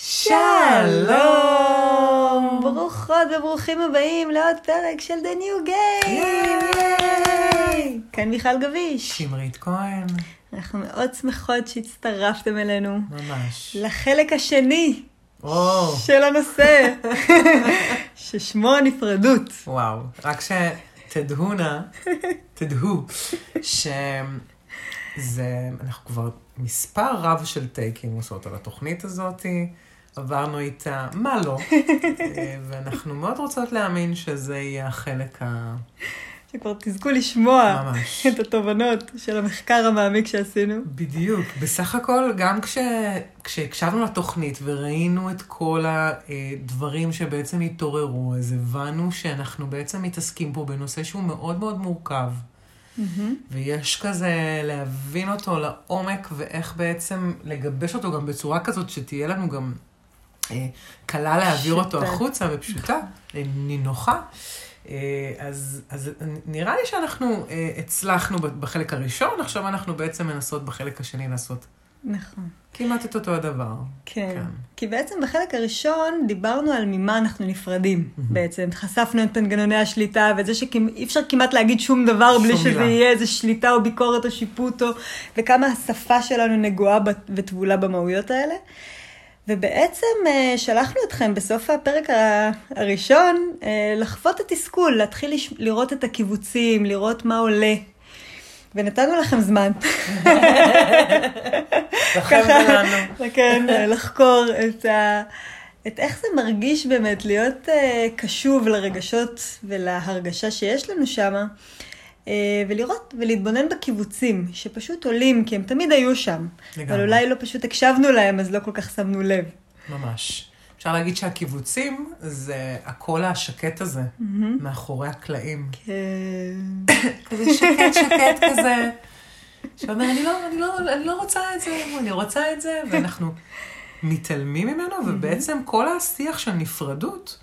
שלום! ברוכות וברוכים הבאים לעוד פרק של The New Game! ייי! כאן מיכל גביש. שמרית כהן. אנחנו מאוד שמחות שהצטרפתם אלינו ממש. לחלק השני או, של הנושא, ששמו הנפרדות. וואו. רק שתדעו נא, תדעו, שזה, אנחנו כבר מספר רב של טייקים עושות על התוכנית הזאת. עברנו איתה, מה לא, ואנחנו מאוד רוצות להאמין שזה יהיה החלק ה... שכבר תזכו לשמוע ממש. את התובנות של המחקר המעמיק שעשינו. בדיוק. בסך הכל, גם כש... כשהקשבנו לתוכנית וראינו את כל הדברים שבעצם התעוררו, אז הבנו שאנחנו בעצם מתעסקים פה בנושא שהוא מאוד מאוד מורכב. ויש כזה להבין אותו לעומק ואיך בעצם לגבש אותו גם בצורה כזאת שתהיה לנו גם קלה להעביר אותו. החוצה ופשוטה, אה, נינוחה. אה, אז, אז נראה לי שאנחנו אה, הצלחנו בחלק הראשון, עכשיו אנחנו בעצם מנסות בחלק השני לעשות נכון. כמעט את אותו הדבר. כן. כן. כי בעצם בחלק הראשון דיברנו על ממה אנחנו נפרדים בעצם. חשפנו את מנגנוני השליטה ואת זה שאי אפשר כמעט להגיד שום דבר בלי שום שזה מילה. יהיה איזה שליטה או ביקורת או שיפוט או... וכמה השפה שלנו נגועה וטבולה במהויות האלה. ובעצם אה, שלחנו אתכם בסוף הפרק הראשון אה, לחוות את התסכול, להתחיל לראות את הקיבוצים, לראות מה עולה. ונתנו לכם זמן. לכם ולנו. כן, לחקור את, ה... את איך זה מרגיש באמת להיות קשוב לרגשות ולהרגשה שיש לנו uh, ולראות ולהתבונן בקיבוצים שפשוט עולים, כי הם תמיד היו שם. לגמרי. אבל אולי לא פשוט הקשבנו להם, אז לא כל כך שמנו לב. ממש. אפשר להגיד שהקיבוצים זה הקול השקט הזה, מאחורי הקלעים. כן. כזה שקט שקט כזה, שאומר, אני לא, אני, לא, אני לא רוצה את זה, אני רוצה את זה, ואנחנו מתעלמים ממנו, ובעצם כל השיח של נפרדות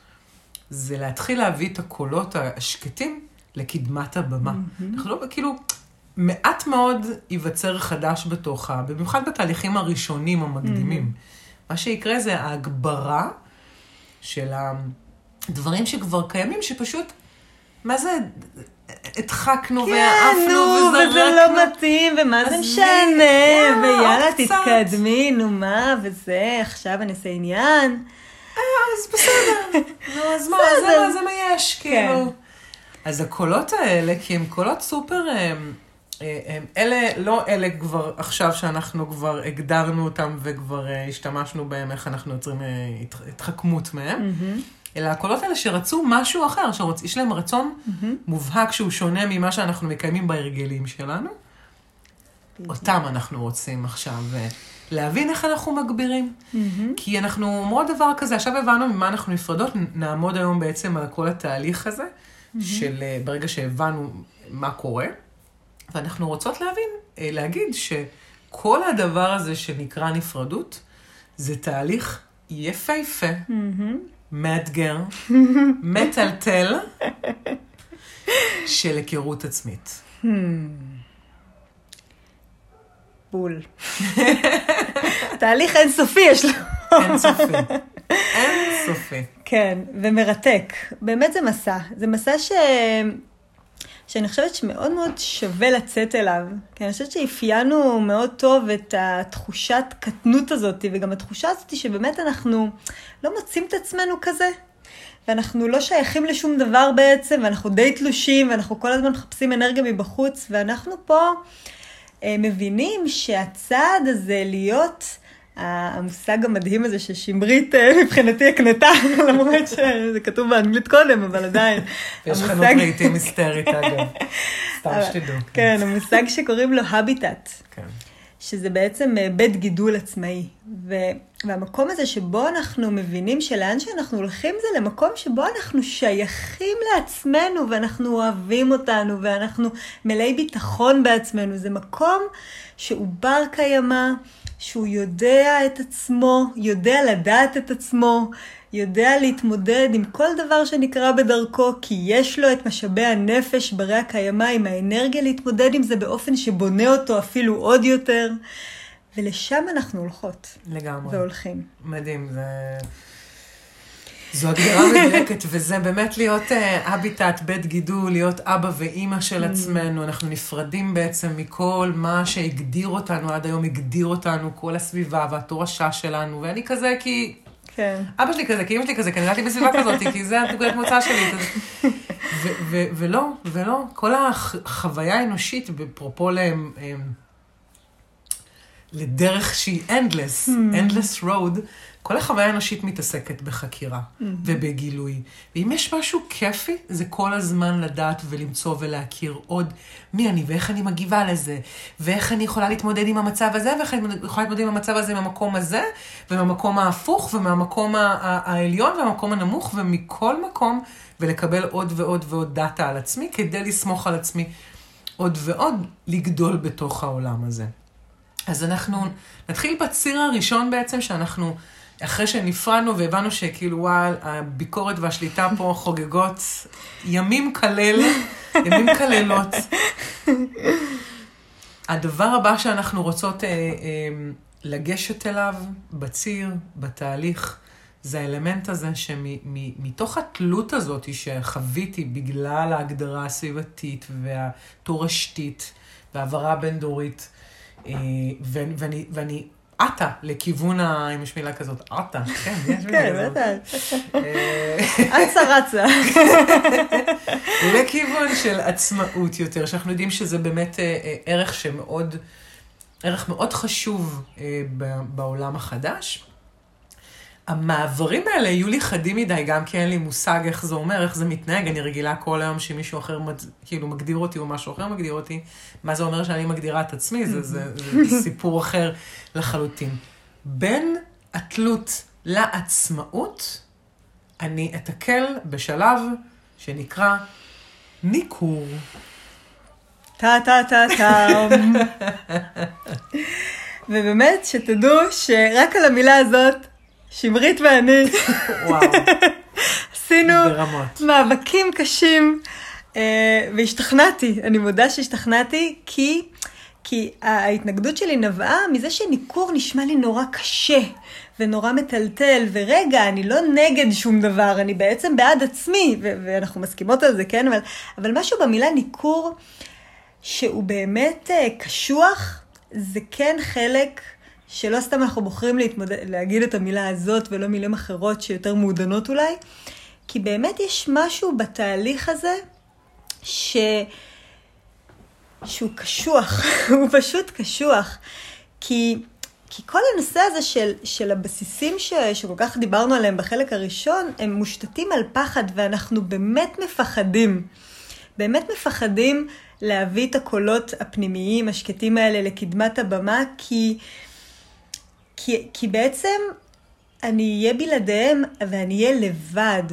זה להתחיל להביא את הקולות השקטים לקדמת הבמה. אנחנו לא, כאילו, מעט מאוד ייווצר חדש בתוכה, במיוחד בתהליכים הראשונים המקדימים. מה שיקרה זה ההגברה של הדברים שכבר קיימים, שפשוט, מה זה, הדחקנו כן, ועפנו נו, וזרקנו. וזה לא מתאים, ומה זה משנה, יאללה, ויאללה. תתקדמי, נו מה, וזה, עכשיו אני אעשה עניין. אז בסדר, נו, אז מה, זה בסדר. מה, זה מה יש, כן. כאילו. אז הקולות האלה, כי הם קולות סופר, הם, הם, אלה, לא אלה כבר עכשיו שאנחנו כבר הגדרנו אותם וכבר אה, השתמשנו בהם, איך אנחנו יוצרים אה, הת- התחכמות מהם, אלא הקולות האלה שרצו משהו אחר, שיש להם רצון מובהק שהוא שונה ממה שאנחנו מקיימים בהרגלים שלנו. אותם אנחנו רוצים עכשיו אה, להבין איך אנחנו מגבירים. כי אנחנו אומרות דבר כזה, עכשיו הבנו ממה אנחנו נפרדות, נעמוד היום בעצם על כל התהליך הזה, של אה, ברגע שהבנו מה קורה, ואנחנו רוצות להבין, אה, להגיד שכל הדבר הזה שנקרא נפרדות, זה תהליך יפהפה, מאתגר, מטלטל, של היכרות עצמית. בול. תהליך אינסופי יש לו. אין סופי. כן, ומרתק. באמת זה מסע. זה מסע ש... שאני חושבת שמאוד מאוד שווה לצאת אליו. כי אני חושבת שאפיינו מאוד טוב את התחושת קטנות הזאת, וגם התחושה הזאת שבאמת אנחנו לא מוצאים את עצמנו כזה. ואנחנו לא שייכים לשום דבר בעצם, ואנחנו די תלושים, ואנחנו כל הזמן מחפשים אנרגיה מבחוץ, ואנחנו פה אה, מבינים שהצעד הזה להיות, המושג המדהים הזה ששמרית אה, מבחינתי הקנתה, למרות שזה כתוב באנגלית קודם, אבל עדיין. יש חנות המושג- רהיטים היסטרית, אגב. סתם שתדעו. כן, המושג שקוראים לו הביטט. כן. שזה בעצם אה, בית גידול עצמאי. ו... והמקום הזה שבו אנחנו מבינים שלאן שאנחנו הולכים זה למקום שבו אנחנו שייכים לעצמנו ואנחנו אוהבים אותנו ואנחנו מלאי ביטחון בעצמנו. זה מקום שהוא בר קיימא, שהוא יודע את עצמו, יודע לדעת את עצמו, יודע להתמודד עם כל דבר שנקרא בדרכו, כי יש לו את משאבי הנפש ברי הקיימא, עם האנרגיה להתמודד עם זה באופן שבונה אותו אפילו עוד יותר. ולשם אנחנו הולכות לגמרי. והולכים. מדהים, זה... זו הגדרה מדויקת, וזה באמת להיות אביטט, בית גידול, להיות אבא ואימא של עצמנו. אנחנו נפרדים בעצם מכל מה שהגדיר אותנו עד היום, הגדיר אותנו, כל הסביבה והתורשה שלנו, ואני כזה כי... כן. אבא שלי כזה, כי אמא שלי כזה, כי אני גדלתי בסביבה כזאת, כי זה הנקודת מוצא שלי. ו- ו- ולא, ולא, כל החוויה האנושית, אפרופו להם, לדרך שהיא endless, endless road, כל החוויה האנושית מתעסקת בחקירה mm-hmm. ובגילוי. ואם יש משהו כיפי, זה כל הזמן לדעת ולמצוא ולהכיר עוד מי אני ואיך אני מגיבה לזה, ואיך אני יכולה להתמודד עם המצב הזה, ואיך אני יכולה להתמודד עם המצב הזה מהמקום הזה, ומהמקום ההפוך, ומהמקום העליון, והמקום הנמוך, ומכל מקום, ולקבל עוד ועוד ועוד דאטה על עצמי, כדי לסמוך על עצמי עוד ועוד, לגדול בתוך העולם הזה. אז אנחנו נתחיל בציר הראשון בעצם, שאנחנו... אחרי שנפרדנו והבנו שכאילו, וואל, הביקורת והשליטה פה חוגגות ימים כלל, ימים כללות. הדבר הבא שאנחנו רוצות אה, אה, לגשת אליו בציר, בתהליך, זה האלמנט הזה שמתוך התלות הזאת שחוויתי בגלל ההגדרה הסביבתית והתורשתית והעברה בין-דורית, אה, ואני, ואני עטה לכיוון ה... אם יש מילה כזאת, עטה, כן, יש מילה כן, בטח. אצה רצה. לכיוון של עצמאות יותר, שאנחנו יודעים שזה באמת אה, אה, ערך שמאוד, ערך מאוד חשוב אה, בעולם החדש. המעברים האלה יהיו לי חדים מדי, גם כי אין לי מושג איך זה אומר, איך זה מתנהג. אני רגילה כל היום שמישהו אחר מד... כאילו מגדיר אותי או משהו אחר מגדיר אותי. מה זה אומר שאני מגדירה את עצמי? זה, זה, זה סיפור אחר לחלוטין. בין התלות לעצמאות, אני אתקל בשלב שנקרא ניכור. טה טה טה טה. ובאמת, שתדעו שרק על המילה הזאת שמרית ואני עשינו ברמות. מאבקים קשים, אה, והשתכנעתי, אני מודה שהשתכנעתי, כי, כי ההתנגדות שלי נבעה מזה שניכור נשמע לי נורא קשה. ונורא מטלטל, ורגע, אני לא נגד שום דבר, אני בעצם בעד עצמי, ו- ואנחנו מסכימות על זה, כן? אבל, אבל משהו במילה ניכור, שהוא באמת uh, קשוח, זה כן חלק שלא סתם אנחנו בוחרים להתמודד, להגיד את המילה הזאת ולא מילים אחרות שיותר מעודנות אולי, כי באמת יש משהו בתהליך הזה ש... שהוא קשוח, הוא פשוט קשוח. כי, כי כל הנושא הזה של, של הבסיסים ש, שכל כך דיברנו עליהם בחלק הראשון, הם מושתתים על פחד, ואנחנו באמת מפחדים. באמת מפחדים להביא את הקולות הפנימיים, השקטים האלה, לקדמת הבמה, כי... כי, כי בעצם אני אהיה בלעדיהם ואני אהיה לבד.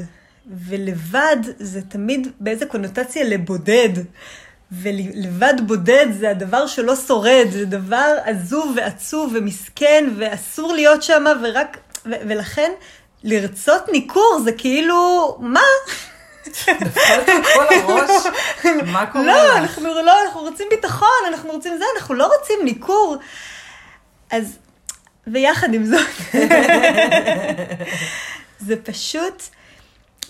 ולבד זה תמיד באיזה קונוטציה לבודד. ולבד בודד זה הדבר שלא שורד, זה דבר עזוב ועצוב ומסכן ואסור להיות שם ורק... ו- ולכן לרצות ניכור זה כאילו, מה? נפלת כל הראש? מה קורה לא? אנחנו לא, אנחנו רוצים ביטחון, אנחנו רוצים זה, אנחנו לא רוצים ניכור. אז ויחד עם זאת, זה פשוט,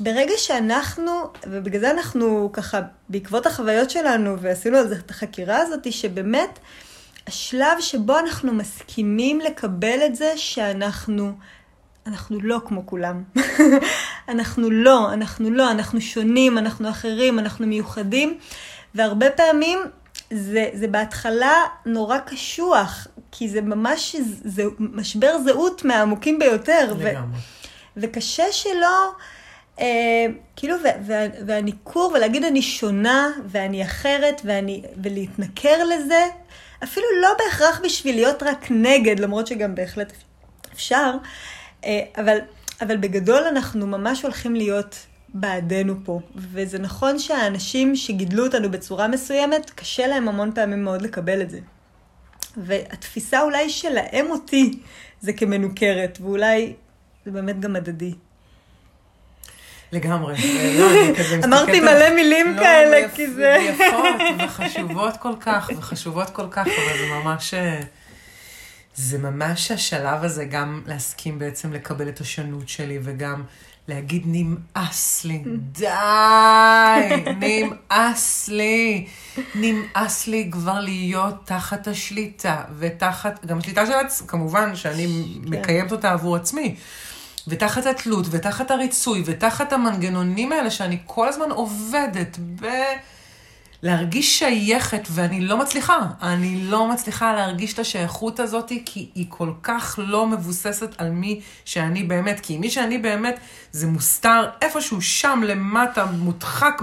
ברגע שאנחנו, ובגלל זה אנחנו ככה, בעקבות החוויות שלנו, ועשינו על זה את החקירה הזאת, שבאמת, השלב שבו אנחנו מסכימים לקבל את זה שאנחנו, אנחנו לא כמו כולם. אנחנו לא, אנחנו לא, אנחנו שונים, אנחנו אחרים, אנחנו מיוחדים, והרבה פעמים זה, זה בהתחלה נורא קשוח, כי זה ממש זה משבר זהות מהעמוקים ביותר. לגמרי. ו, וקשה שלא, אה, כאילו, ו, ו, והניכור, ולהגיד אני שונה, ואני אחרת, ואני, ולהתנכר לזה, אפילו לא בהכרח בשביל להיות רק נגד, למרות שגם בהחלט אפשר, אה, אבל, אבל בגדול אנחנו ממש הולכים להיות בעדנו פה. וזה נכון שהאנשים שגידלו אותנו בצורה מסוימת, קשה להם המון פעמים מאוד לקבל את זה. והתפיסה אולי שלהם אותי זה כמנוכרת, ואולי זה באמת גם הדדי. לגמרי. לא, אמרתי מלא מילים לא, כאלה, כי זה... יפות וחשובות כל כך, וחשובות כל כך, אבל זה ממש... אה, זה ממש השלב הזה גם להסכים בעצם לקבל את השונות שלי וגם להגיד נמאס לי, די, נמאס לי, נמאס לי כבר להיות תחת השליטה ותחת, גם השליטה של עצמי, כמובן שאני כן. מקיימת אותה עבור עצמי. ותחת התלות, ותחת הריצוי, ותחת המנגנונים האלה שאני כל הזמן עובדת ב... להרגיש שייכת, ואני לא מצליחה. אני לא מצליחה להרגיש את השייכות הזאת, כי היא כל כך לא מבוססת על מי שאני באמת. כי מי שאני באמת, זה מוסתר איפשהו שם למטה, מודחק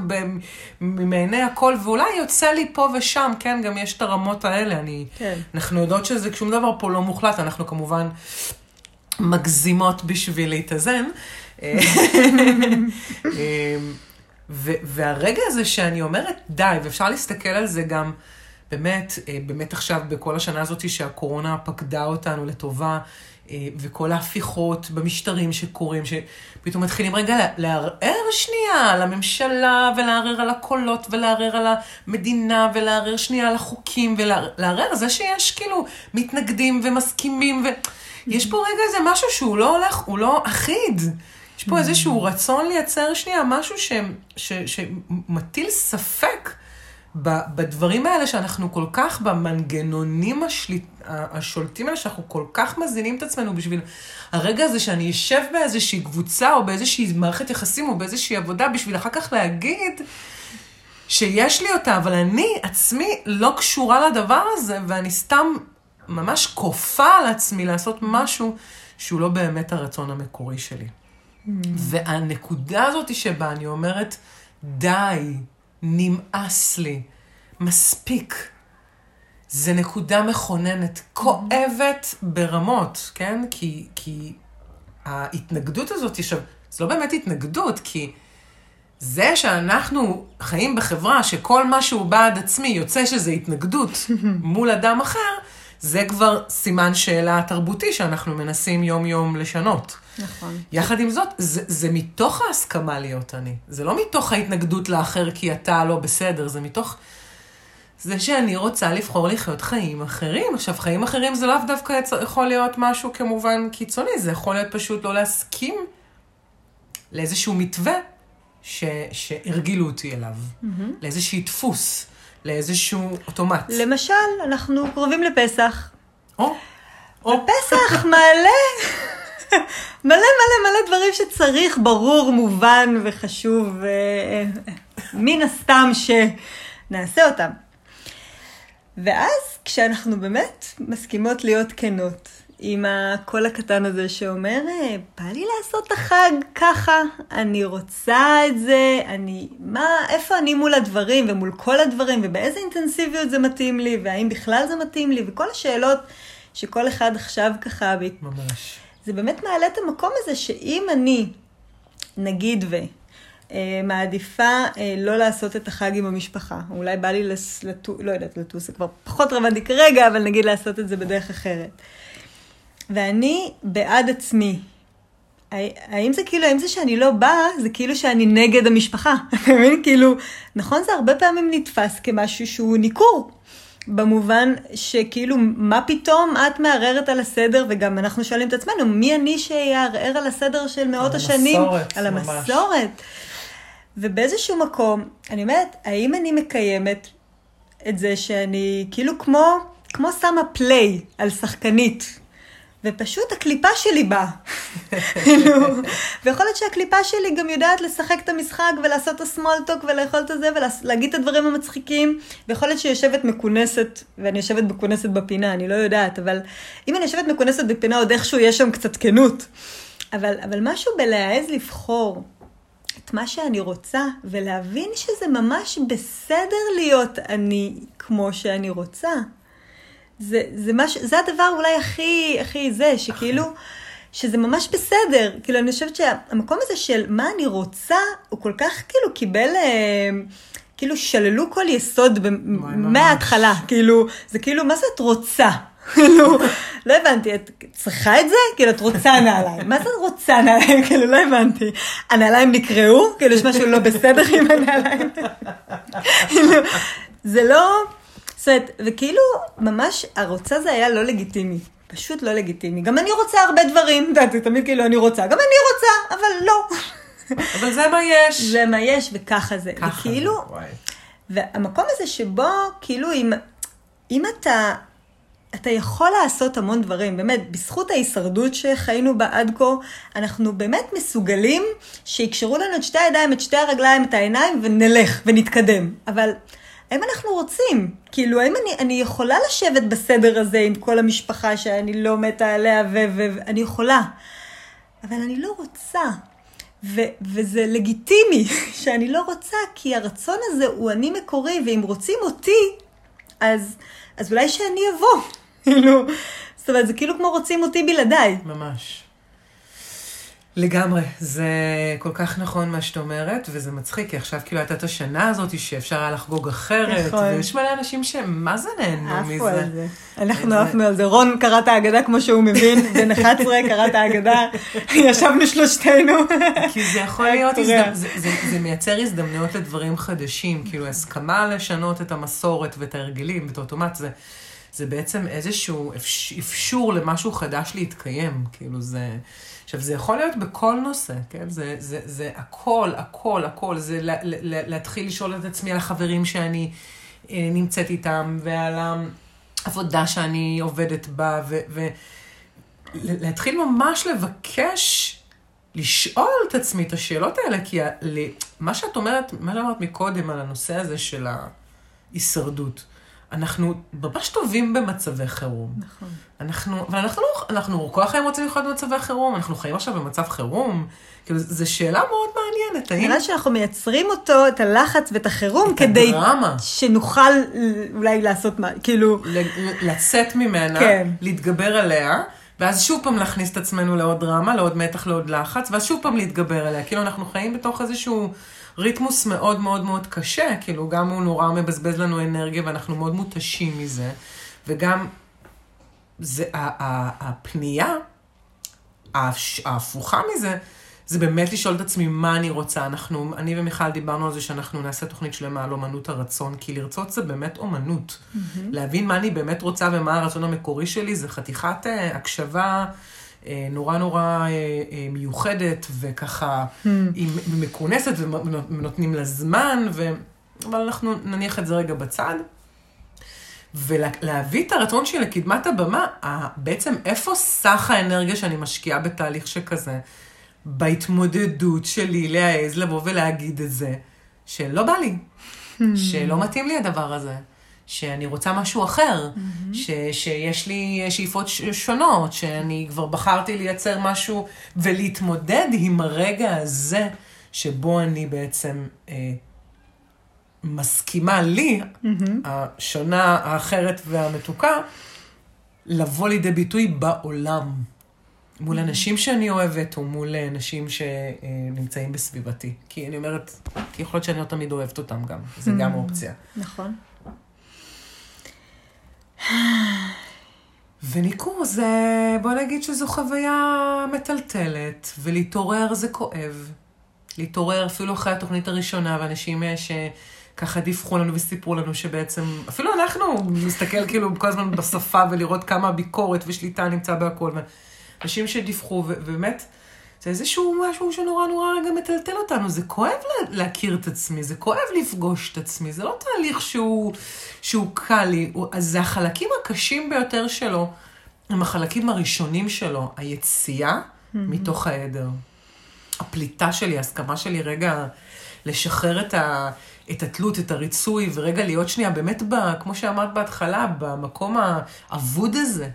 מעיני הכל, ואולי יוצא לי פה ושם, כן, גם יש את הרמות האלה. אני, כן. אנחנו יודעות שזה, שום דבר פה לא מוחלט, אנחנו כמובן מגזימות בשביל להתאזן. והרגע הזה שאני אומרת, די, ואפשר להסתכל על זה גם, באמת, אה, באמת עכשיו, בכל השנה הזאת שהקורונה פקדה אותנו לטובה, אה, וכל ההפיכות במשטרים שקורים, שפתאום מתחילים רגע לערער שנייה על הממשלה, ולערער על הקולות, ולערער על המדינה, ולערער שנייה על החוקים, ולערער על זה שיש כאילו מתנגדים ומסכימים, ויש פה רגע איזה משהו שהוא לא הולך, הוא לא אחיד. יש פה איזשהו רצון לייצר שנייה משהו ש, ש, שמטיל ספק בדברים האלה שאנחנו כל כך, במנגנונים השליט, השולטים האלה, שאנחנו כל כך מזינים את עצמנו בשביל הרגע הזה שאני אשב באיזושהי קבוצה או באיזושהי מערכת יחסים או באיזושהי עבודה, בשביל אחר כך להגיד שיש לי אותה, אבל אני עצמי לא קשורה לדבר הזה, ואני סתם ממש כופה על עצמי לעשות משהו שהוא לא באמת הרצון המקורי שלי. והנקודה הזאת שבה אני אומרת, די, נמאס לי, מספיק. זה נקודה מכוננת, כואבת ברמות, כן? כי, כי ההתנגדות הזאת, עכשיו, זה לא באמת התנגדות, כי זה שאנחנו חיים בחברה שכל מה שהוא בעד עצמי יוצא שזה התנגדות מול אדם אחר, זה כבר סימן שאלה תרבותי שאנחנו מנסים יום-יום לשנות. נכון. יחד עם זאת, זה, זה מתוך ההסכמה להיות אני. זה לא מתוך ההתנגדות לאחר כי אתה לא בסדר, זה מתוך זה שאני רוצה לבחור לחיות חיים אחרים. עכשיו, חיים אחרים זה לאו דווקא יכול להיות משהו כמובן קיצוני, זה יכול להיות פשוט לא להסכים לאיזשהו מתווה ש, שהרגילו אותי אליו, mm-hmm. לאיזשהו דפוס, לאיזשהו אוטומט. למשל, אנחנו קרובים לפסח. או, או. בפסח מעלה מלא מלא מלא דברים שצריך, ברור, מובן וחשוב, מן הסתם שנעשה אותם. ואז כשאנחנו באמת מסכימות להיות כנות עם הקול הקטן הזה שאומר, בא לי לעשות את החג ככה, אני רוצה את זה, אני, מה, איפה אני מול הדברים ומול כל הדברים ובאיזה אינטנסיביות זה מתאים לי והאם בכלל זה מתאים לי וכל השאלות שכל אחד עכשיו ככה... ממש. זה באמת מעלה את המקום הזה שאם אני, נגיד ו... אה, מעדיפה אה, לא לעשות את החג עם המשפחה. אולי בא לי לטוס, לא יודעת, לטוס זה כבר פחות רלוונטי כרגע, אבל נגיד לעשות את זה בדרך אחרת. ואני בעד עצמי. האם זה כאילו, האם זה שאני לא באה, זה כאילו שאני נגד המשפחה. כאילו, נכון, זה הרבה פעמים נתפס כמשהו שהוא ניכור. במובן שכאילו, מה פתאום את מערערת על הסדר, וגם אנחנו שואלים את עצמנו, מי אני שיערער על הסדר של מאות השנים? על המסורת. על המסורת. ובאיזשהו מקום, אני אומרת, האם אני מקיימת את זה שאני כאילו כמו, כמו שמה פליי על שחקנית, ופשוט הקליפה שלי באה. ויכול להיות שהקליפה שלי גם יודעת לשחק את המשחק ולעשות את הסמולטוק ולאכול את זה ולהגיד את הדברים המצחיקים, ויכול להיות שהיא יושבת מכונסת, ואני יושבת מכונסת בפינה, אני לא יודעת, אבל אם אני יושבת מכונסת בפינה עוד איכשהו יש שם קצת כנות. אבל, אבל משהו בלהעז לבחור את מה שאני רוצה, ולהבין שזה ממש בסדר להיות אני כמו שאני רוצה. זה, זה, מש, זה הדבר אולי הכי, הכי זה, שכאילו, שזה ממש בסדר. כאילו, אני חושבת שהמקום הזה של מה אני רוצה, הוא כל כך כאילו קיבל, אה, כאילו שללו כל יסוד מההתחלה. כאילו, זה כאילו, מה זה את רוצה? כאילו, לא הבנתי, את צריכה את זה? כאילו, את רוצה נעליים. מה זה רוצה נעליים? כאילו, לא הבנתי. הנעליים נקרעו? כאילו, יש משהו לא בסדר עם הנעליים? כאילו, זה לא... אומרת, וכאילו, ממש, הרוצה זה היה לא לגיטימי. פשוט לא לגיטימי. גם אני רוצה הרבה דברים, את יודעת, זה תמיד כאילו אני רוצה, גם אני רוצה, אבל לא. אבל זה מה יש. זה מה יש וככה זה. ככה זה, וכאילו, וואי. והמקום הזה שבו, כאילו, אם, אם אתה, אתה יכול לעשות המון דברים, באמת, בזכות ההישרדות שחיינו בה עד כה, אנחנו באמת מסוגלים שיקשרו לנו את שתי הידיים, את שתי הרגליים, את העיניים, ונלך ונתקדם. אבל האם אנחנו רוצים? כאילו, האם אני, אני יכולה לשבת בסדר הזה עם כל המשפחה שאני לא מתה עליה, ואני יכולה, אבל אני לא רוצה. ו- וזה לגיטימי שאני לא רוצה, כי הרצון הזה הוא אני מקורי, ואם רוצים אותי, אז, אז אולי שאני אבוא. כאילו, זאת אומרת, זה כאילו כמו רוצים אותי בלעדיי. ממש. לגמרי, זה כל כך נכון מה שאת אומרת, וזה מצחיק, כי עכשיו כאילו הייתה את השנה הזאת שאפשר היה לחגוג אחרת, נכון. ויש מלא אנשים שמה זה נהנו עפו מזה. על זה. אנחנו עפנו על זה. רון קרא את ההגדה כמו שהוא מבין, בן 11 קרא את ההגדה, ישבנו שלושתנו. כי זה יכול להיות. הזדמ... זה, זה, זה מייצר הזדמנויות לדברים חדשים, כאילו הסכמה לשנות את המסורת ואת ההרגלים ואת האוטומט, זה, זה בעצם איזשהו אפש... אפשור למשהו חדש להתקיים, כאילו זה... עכשיו, זה יכול להיות בכל נושא, כן? זה, זה, זה הכל, הכל, הכל, זה לה, לה, להתחיל לשאול את עצמי על החברים שאני אה, נמצאת איתם, ועל העבודה שאני עובדת בה, ו... ו... ממש לבקש לשאול את עצמי את השאלות האלה, כי ה- מה שאת אומרת, מה שאמרת מקודם על הנושא הזה של ההישרדות, אנחנו ממש טובים במצבי חירום. נכון. אנחנו, אבל אנחנו לא, אנחנו כל החיים רוצים לחיות במצבי חירום, אנחנו חיים עכשיו במצב חירום. כאילו, זו שאלה מאוד מעניינת, האם... נראה שאנחנו מייצרים אותו, את הלחץ ואת החירום, את כדי הדרמה. שנוכל אולי לעשות מה, כאילו, לצאת ממנה, כן. להתגבר עליה, ואז שוב פעם להכניס את עצמנו לעוד דרמה, לעוד מתח, לעוד לחץ, ואז שוב פעם להתגבר עליה. כאילו אנחנו חיים בתוך איזשהו ריתמוס מאוד מאוד מאוד קשה, כאילו גם הוא נורא מבזבז לנו אנרגיה ואנחנו מאוד מותשים מזה, וגם זה, ה- ה- הפנייה, ההפ- ההפוכה מזה, זה באמת לשאול את עצמי מה אני רוצה. אנחנו, אני ומיכל דיברנו על זה שאנחנו נעשה תוכנית שלמה על אומנות הרצון, כי לרצות זה באמת אומנות. להבין מה אני באמת רוצה ומה הרצון המקורי שלי, זה חתיכת אה, הקשבה נורא נורא אה, אה, מיוחדת, וככה היא מכונסת ונותנים לה זמן, ו... אבל אנחנו נניח את זה רגע בצד. ולהביא את הרצון שלי לקדמת הבמה, בעצם איפה סך האנרגיה שאני משקיעה בתהליך שכזה, בהתמודדות שלי להעז לבוא ולהגיד את זה, שלא בא לי, שלא מתאים לי הדבר הזה, שאני רוצה משהו אחר, ש, שיש לי שאיפות שונות, שאני כבר בחרתי לייצר משהו ולהתמודד עם הרגע הזה, שבו אני בעצם אה, מסכימה לי, השונה, האחרת והמתוקה, לבוא לידי ביטוי בעולם. מול אנשים שאני אוהבת, או מול אה, אנשים שנמצאים בסביבתי. כי אני אומרת, כי יכול להיות שאני לא תמיד אוהבת אותם גם, זה גם אופציה. נכון. וניכור זה, בוא נגיד שזו חוויה מטלטלת, ולהתעורר זה כואב. להתעורר אפילו אחרי התוכנית הראשונה, ואנשים אה, שככה דיווחו לנו וסיפרו לנו שבעצם, אפילו אנחנו נסתכל כאילו כל הזמן בשפה ולראות כמה ביקורת ושליטה נמצא בהכל. אנשים שדיווחו, ובאמת, זה איזשהו משהו שנורא נורא רגע מטלטל אותנו. זה כואב לה- להכיר את עצמי, זה כואב לפגוש את עצמי, זה לא תהליך שהוא, שהוא קל לי. הוא- אז זה החלקים הקשים ביותר שלו, הם החלקים הראשונים שלו, היציאה מתוך העדר. הפליטה שלי, ההסכמה שלי רגע לשחרר את, ה, את התלות, את הריצוי, ורגע להיות שנייה באמת, ב, כמו שאמרת בהתחלה, במקום האבוד הזה.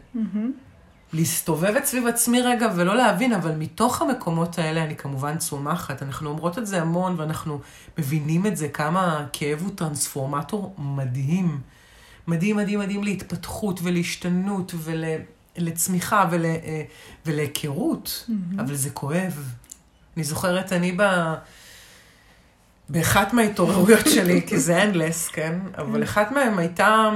להסתובב סביב עצמי רגע ולא להבין, אבל מתוך המקומות האלה אני כמובן צומחת. אנחנו אומרות את זה המון ואנחנו מבינים את זה, כמה הכאב הוא טרנספורמטור מדהים. מדהים, מדהים, מדהים להתפתחות ולהשתנות ולצמיחה ול, אה, ולהיכרות, mm-hmm. אבל זה כואב. אני זוכרת, אני ב... באחת מההתעוררויות שלי, כי זה אנדלס, כן? אבל אחת מהן הייתה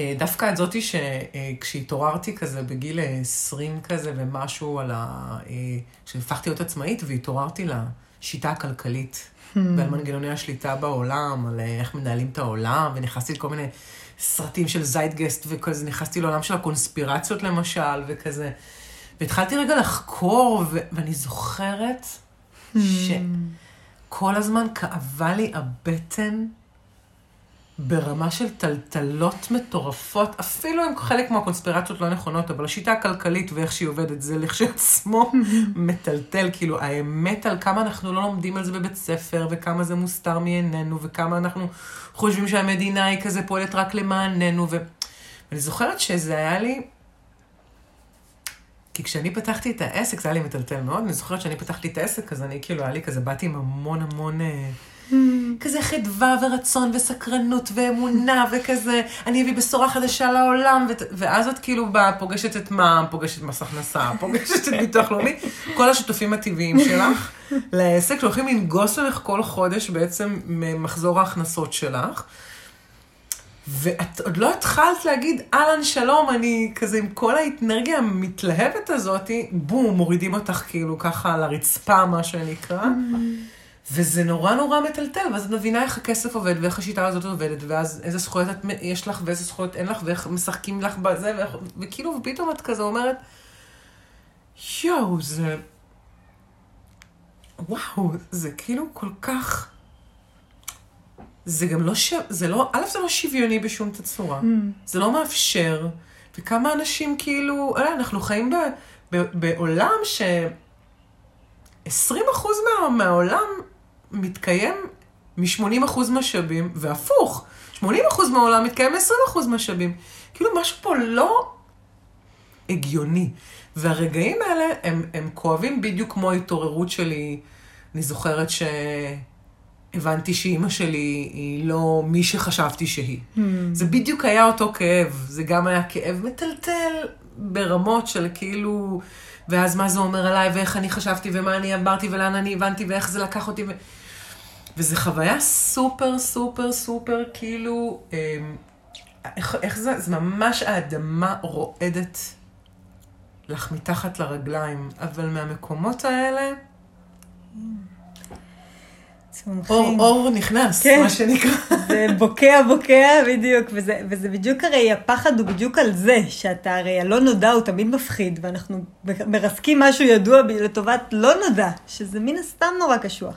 דווקא את זאתי שכשהתעוררתי כזה בגיל 20 כזה ומשהו על ה... אה, כשהפכתי להיות עצמאית והתעוררתי לשיטה הכלכלית ועל מנגנוני השליטה בעולם, על אה, איך מנהלים את העולם, ונכנסתי לכל מיני סרטים של זיידגסט וכזה, נכנסתי לעולם של הקונספירציות למשל, וכזה. והתחלתי רגע לחקור, ו- ואני זוכרת שכל הזמן כאבה לי הבטן ברמה של טלטלות מטורפות, אפילו אם חלק מהקונספירציות לא נכונות, אבל השיטה הכלכלית ואיך שהיא עובדת, זה לכשעצמו מטלטל, כאילו האמת על כמה אנחנו לא לומדים על זה בבית ספר, וכמה זה מוסתר מעינינו, וכמה אנחנו חושבים שהמדינה היא כזה פועלת רק למעננו, ו... ואני זוכרת שזה היה לי... כי כשאני פתחתי את העסק, זה היה לי מטלטל מאוד, אני זוכרת שאני פתחתי את העסק, אז אני כאילו, היה לי כזה, באתי עם המון המון... כזה חדווה ורצון וסקרנות ואמונה וכזה, אני אביא בשורה חדשה לעולם, ו- ואז את כאילו באה, פוגשת את מע"מ, פוגשת מס הכנסה, פוגשת את ביטוח לאומי, כל השותפים הטבעיים שלך לעסק, שהולכים לנגוס ממך כל חודש בעצם ממחזור ההכנסות שלך. ואת עוד לא התחלת להגיד, אהלן, שלום, אני כזה עם כל האנרגיה המתלהבת הזאת, בום, מורידים אותך כאילו ככה על הרצפה, מה שנקרא. וזה נורא נורא מטלטל, ואז את מבינה איך הכסף עובד, ואיך השיטה הזאת עובדת, ואז איזה זכויות את, יש לך ואיזה זכויות אין לך, ואיך משחקים לך בזה, ואיך, וכאילו, ופתאום את כזה אומרת, יואו, זה... וואו, זה כאילו כל כך... זה גם לא ש... זה לא... א', זה לא שוויוני בשום תצורה. Mm. זה לא מאפשר. וכמה אנשים כאילו... אה, אנחנו חיים ב, ב, בעולם ש... 20 אחוז מה, מהעולם מתקיים מ-80% משאבים, והפוך, 80% מהעולם מתקיים מ-20% משאבים. כאילו, משהו פה לא הגיוני. והרגעים האלה הם, הם כואבים בדיוק כמו ההתעוררות שלי. אני זוכרת שהבנתי שאימא שלי היא לא מי שחשבתי שהיא. Hmm. זה בדיוק היה אותו כאב. זה גם היה כאב מטלטל ברמות של כאילו... ואז מה זה אומר עליי, ואיך אני חשבתי, ומה אני עברתי, ולאן אני הבנתי, ואיך זה לקח אותי. ו... וזו חוויה סופר, סופר, סופר, כאילו, אמ, איך, איך זה, זה ממש האדמה רועדת לך מתחת לרגליים, אבל מהמקומות האלה, אור, אור נכנס, כן. מה שנקרא. זה בוקע, בוקע, בדיוק, וזה, וזה בדיוק הרי, הפחד הוא בדיוק על זה, שאתה הרי הלא נודע הוא תמיד מפחיד, ואנחנו מרסקים משהו ידוע לטובת לא נודע, שזה מן הסתם נורא קשוח.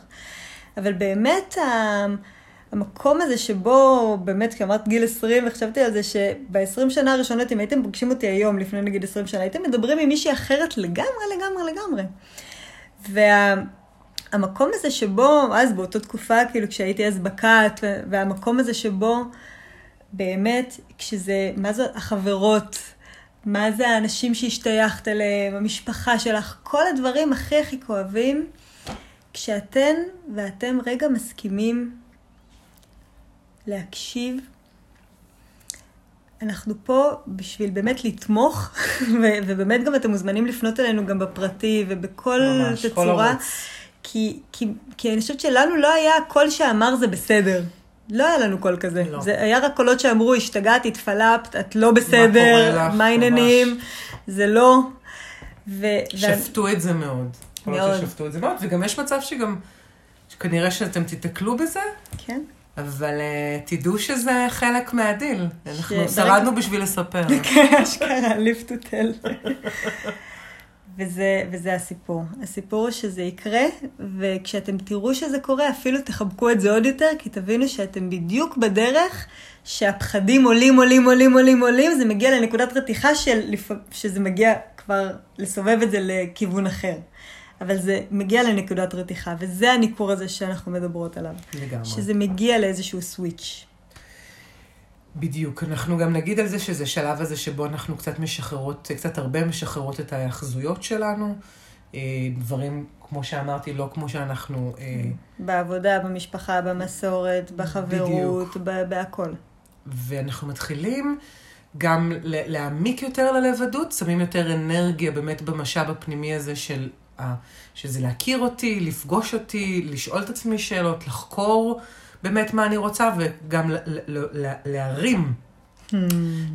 אבל באמת, המקום הזה שבו, באמת, כי אמרת גיל 20, וחשבתי על זה שב-20 שנה הראשונות, אם הייתם פוגשים אותי היום, לפני נגיד 20 שנה, הייתם מדברים עם מישהי אחרת לגמרי, לגמרי, לגמרי. והמקום וה, הזה שבו, אז באותה תקופה, כאילו כשהייתי אז בקאט, והמקום הזה שבו, באמת, כשזה, מה זה החברות, מה זה האנשים שהשתייכת אליהם, המשפחה שלך, כל הדברים הכי הכי כואבים. כשאתן ואתם רגע מסכימים להקשיב, אנחנו פה בשביל באמת לתמוך, ובאמת גם אתם מוזמנים לפנות אלינו גם בפרטי ובכל ממש, תצורה. כי, כי, כי אני חושבת שלנו לא היה קול שאמר זה בסדר. לא היה לנו קול כזה. לא. זה היה רק קולות שאמרו, השתגעת, התפלפת, את לא בסדר, מה העניינים, זה לא. ו- שפטו ו... את זה מאוד. להיות ששפטו את זה מאוד, וגם יש מצב שגם, שכנראה שאתם תיתקלו בזה. כן. אבל אה, תדעו שזה חלק מהדיל. אנחנו שרדנו בשביל לספר. כן, אשכרה, live to tell. וזה, וזה הסיפור. הסיפור הוא שזה יקרה, וכשאתם תראו שזה קורה, אפילו תחבקו את זה עוד יותר, כי תבינו שאתם בדיוק בדרך שהפחדים עולים, עולים, עולים, עולים, עולים, זה מגיע לנקודת רתיחה של, שזה מגיע כבר לסובב את זה לכיוון אחר. אבל זה מגיע לנקודת רתיחה, וזה הניכור הזה שאנחנו מדברות עליו. לגמרי. שזה מגיע לאיזשהו סוויץ'. בדיוק. אנחנו גם נגיד על זה שזה שלב הזה שבו אנחנו קצת משחררות, קצת הרבה משחררות את ההאחזויות שלנו. אה, דברים, כמו שאמרתי, לא כמו שאנחנו... אה, בעבודה, במשפחה, במסורת, בחברות, בהכל. ואנחנו מתחילים גם להעמיק יותר ללבדות, שמים יותר אנרגיה באמת במשאב הפנימי הזה של שזה להכיר אותי, לפגוש אותי, לשאול את עצמי שאלות, לחקור באמת מה אני רוצה, וגם להרים, hmm.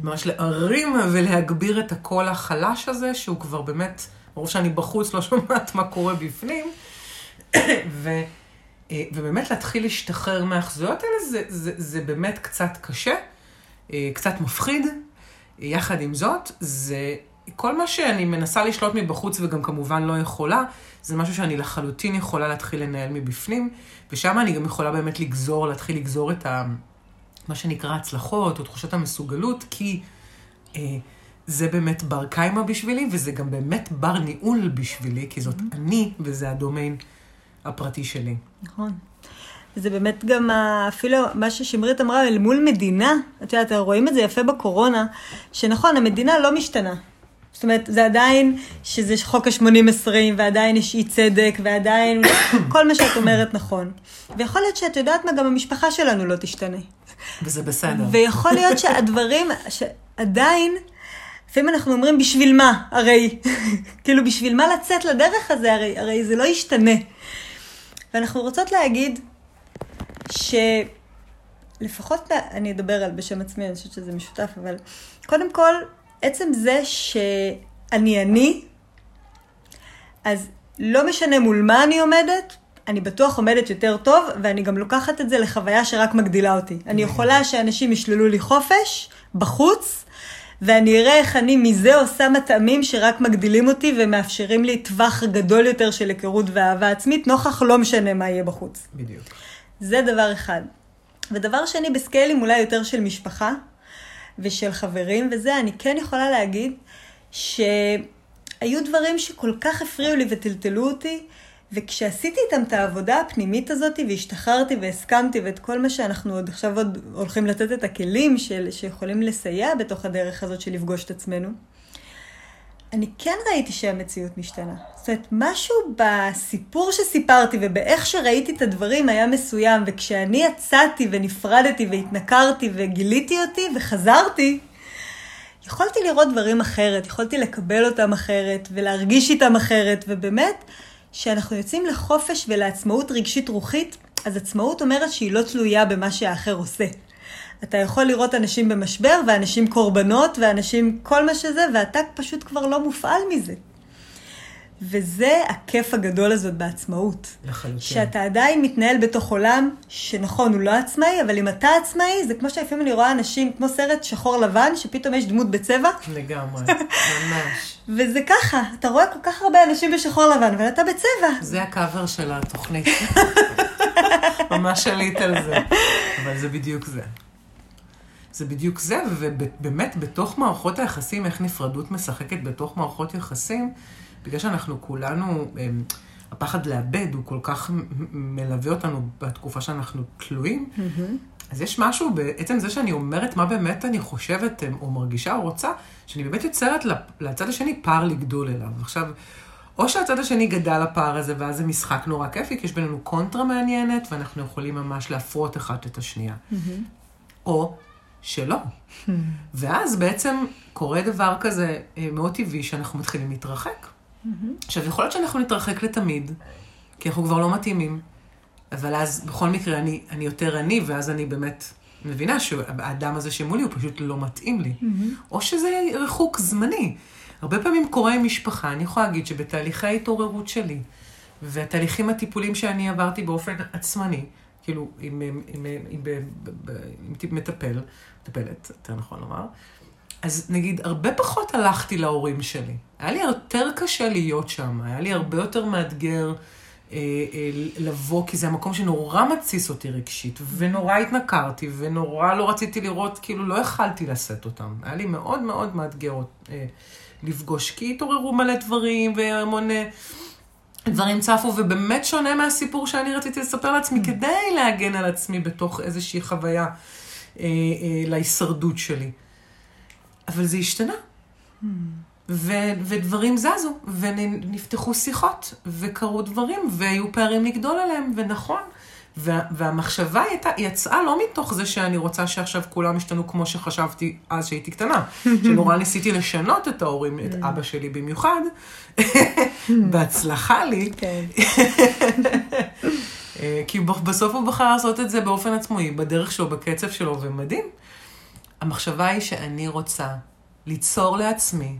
ממש להרים ולהגביר את הקול החלש הזה, שהוא כבר באמת, ברור שאני בחוץ לא שומעת מה קורה בפנים, ו, ובאמת להתחיל להשתחרר מהאחזויות האלה, זה, זה, זה באמת קצת קשה. אה, קצת מפחיד. יחד עם זאת, זה כל מה שאני מנסה לשלוט מבחוץ וגם כמובן לא יכולה, זה משהו שאני לחלוטין יכולה להתחיל לנהל מבפנים, ושם אני גם יכולה באמת לגזור, להתחיל לגזור את ה... מה שנקרא הצלחות או תחושת המסוגלות, כי אה, זה באמת בר קיימא בשבילי, וזה גם באמת בר ניהול בשבילי, כי זאת mm-hmm. אני וזה הדומיין הפרטי שלי. נכון. זה באמת גם אפילו מה ששמרית אמרה אל מול מדינה, את יודעת, רואים את זה יפה בקורונה, שנכון, המדינה לא משתנה. זאת אומרת, זה עדיין שזה חוק ה-80-20, ועדיין יש אי צדק, ועדיין כל מה שאת אומרת נכון. ויכול להיות שאת יודעת מה, גם המשפחה שלנו לא תשתנה. וזה בסדר. ויכול להיות שהדברים, שעדיין, לפעמים אנחנו אומרים, בשביל מה? הרי, כאילו, בשביל מה לצאת לדרך הזה? הרי, הרי זה לא ישתנה. ואנחנו רוצות להגיד שלפחות, אני אדבר על בשם עצמי, אני חושבת שזה משותף, אבל קודם כל, עצם זה שאני אני, אז לא משנה מול מה אני עומדת, אני בטוח עומדת יותר טוב, ואני גם לוקחת את זה לחוויה שרק מגדילה אותי. אני יכולה שאנשים ישללו לי חופש בחוץ, ואני אראה איך אני מזה עושה מטעמים שרק מגדילים אותי ומאפשרים לי טווח גדול יותר של היכרות ואהבה עצמית, נוכח לא משנה מה יהיה בחוץ. בדיוק. זה דבר אחד. ודבר שני, בסקיילים אולי יותר של משפחה ושל חברים וזה, אני כן יכולה להגיד שהיו דברים שכל כך הפריעו לי וטלטלו אותי, וכשעשיתי איתם את העבודה הפנימית הזאת, והשתחררתי והסכמתי, ואת כל מה שאנחנו עוד עכשיו עוד הולכים לתת את הכלים של, שיכולים לסייע בתוך הדרך הזאת של לפגוש את עצמנו, אני כן ראיתי שהמציאות משתנה. זאת אומרת, משהו בסיפור שסיפרתי ובאיך שראיתי את הדברים היה מסוים, וכשאני יצאתי ונפרדתי והתנכרתי וגיליתי אותי וחזרתי, יכולתי לראות דברים אחרת, יכולתי לקבל אותם אחרת ולהרגיש איתם אחרת, ובאמת, כשאנחנו יוצאים לחופש ולעצמאות רגשית רוחית, אז עצמאות אומרת שהיא לא תלויה במה שהאחר עושה. אתה יכול לראות אנשים במשבר, ואנשים קורבנות, ואנשים כל מה שזה, ואתה פשוט כבר לא מופעל מזה. וזה הכיף הגדול הזאת בעצמאות. לחלוטין. שאתה עדיין מתנהל בתוך עולם שנכון, הוא לא עצמאי, אבל אם אתה עצמאי, זה כמו שלפעמים אני רואה אנשים, כמו סרט שחור לבן, שפתאום יש דמות בצבע. לגמרי, ממש. וזה ככה, אתה רואה כל כך הרבה אנשים בשחור לבן, אבל אתה בצבע. זה הקאבר של התוכנית. ממש עלית על זה. אבל זה בדיוק זה. זה בדיוק זה, ובאמת בתוך מערכות היחסים, איך נפרדות משחקת בתוך מערכות יחסים, בגלל שאנחנו כולנו, אמ, הפחד לאבד הוא כל כך מלווה אותנו בתקופה שאנחנו תלויים, mm-hmm. אז יש משהו בעצם זה שאני אומרת מה באמת אני חושבת אמ, או מרגישה או רוצה, שאני באמת יוצרת לצד השני פער לגדול אליו. עכשיו, או שהצד השני גדל הפער הזה, ואז זה משחק נורא כיפי, כי יש בינינו קונטרה מעניינת, ואנחנו יכולים ממש להפרות אחת את השנייה. Mm-hmm. או שלא. ואז בעצם קורה דבר כזה אה, מאוד טבעי, שאנחנו מתחילים להתרחק. עכשיו, יכול להיות שאנחנו נתרחק לתמיד, כי אנחנו כבר לא מתאימים, אבל אז בכל מקרה אני, אני יותר אני, ואז אני באמת מבינה שהאדם הזה שמולי הוא פשוט לא מתאים לי. או שזה ריחוק זמני. הרבה פעמים קורה עם משפחה, אני יכולה להגיד שבתהליכי ההתעוררות שלי, והתהליכים הטיפוליים שאני עברתי באופן עצמני, כאילו, עם, עם מטפל, מטפלת, יותר נכון לומר, אז נגיד, הרבה פחות הלכתי להורים שלי. היה לי יותר קשה להיות שם, היה לי הרבה יותר מאתגר אה, אה, לבוא, כי זה המקום שנורא מתסיס אותי רגשית, ונורא התנכרתי, ונורא לא רציתי לראות, כאילו לא יכלתי לשאת אותם. היה לי מאוד מאוד מאתגר אה, לפגוש, כי התעוררו מלא דברים, והמון... אה, דברים צפו, ובאמת שונה מהסיפור שאני רציתי לספר לעצמי, mm. כדי להגן על עצמי בתוך איזושהי חוויה אה, אה, להישרדות שלי. אבל זה השתנה. Mm. ו- ודברים זזו, ונפתחו שיחות, וקרו דברים, והיו פערים לגדול עליהם, ונכון. וה- והמחשבה הייתה, יצאה לא מתוך זה שאני רוצה שעכשיו כולם ישתנו כמו שחשבתי אז שהייתי קטנה. שנורא ניסיתי לשנות את ההורים, את mm. אבא שלי במיוחד. בהצלחה לי. כן. אה, כי בסוף הוא בחר לעשות את זה באופן עצמאי, בדרך שלו, בקצב שלו, ומדהים. המחשבה היא שאני רוצה ליצור לעצמי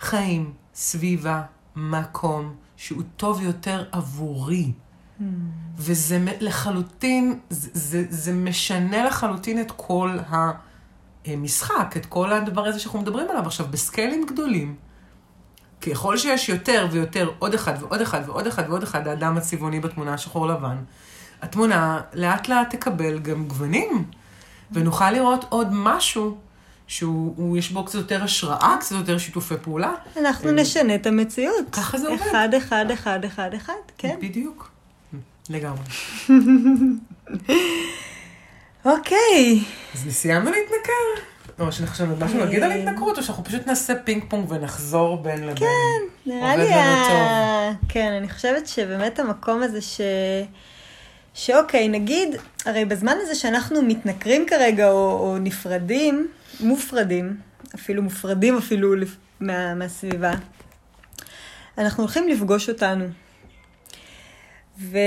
חיים, סביבה, מקום, שהוא טוב יותר עבורי. וזה לחלוטין, זה, זה, זה משנה לחלוטין את כל המשחק, את כל הדבר הזה שאנחנו מדברים עליו עכשיו, בסקיילים גדולים. ככל שיש יותר ויותר, עוד אחד ועוד אחד ועוד אחד ועוד אחד, האדם הצבעוני בתמונה השחור לבן, התמונה לאט לאט תקבל גם גוונים, ונוכל לראות עוד משהו שהוא, הוא- יש בו קצת יותר השראה, קצת יותר שיתופי פעולה. אנחנו אה, נשנה את המציאות. ככה זה עובד. אחד, אחד, אחד, אחד, אחד, כן. בדיוק. לגמרי. אוקיי. אז סיימנו להתנכר? או שיש לך עכשיו משהו להגיד על התנכרות, או שאנחנו פשוט נעשה פינג פונג ונחזור בין לבין? כן, נראה לי... ה- כן, אני חושבת שבאמת המקום הזה ש... שאוקיי, נגיד, הרי בזמן הזה שאנחנו מתנכרים כרגע, או, או נפרדים, מופרדים, אפילו מופרדים אפילו מה, מהסביבה, אנחנו הולכים לפגוש אותנו. ו...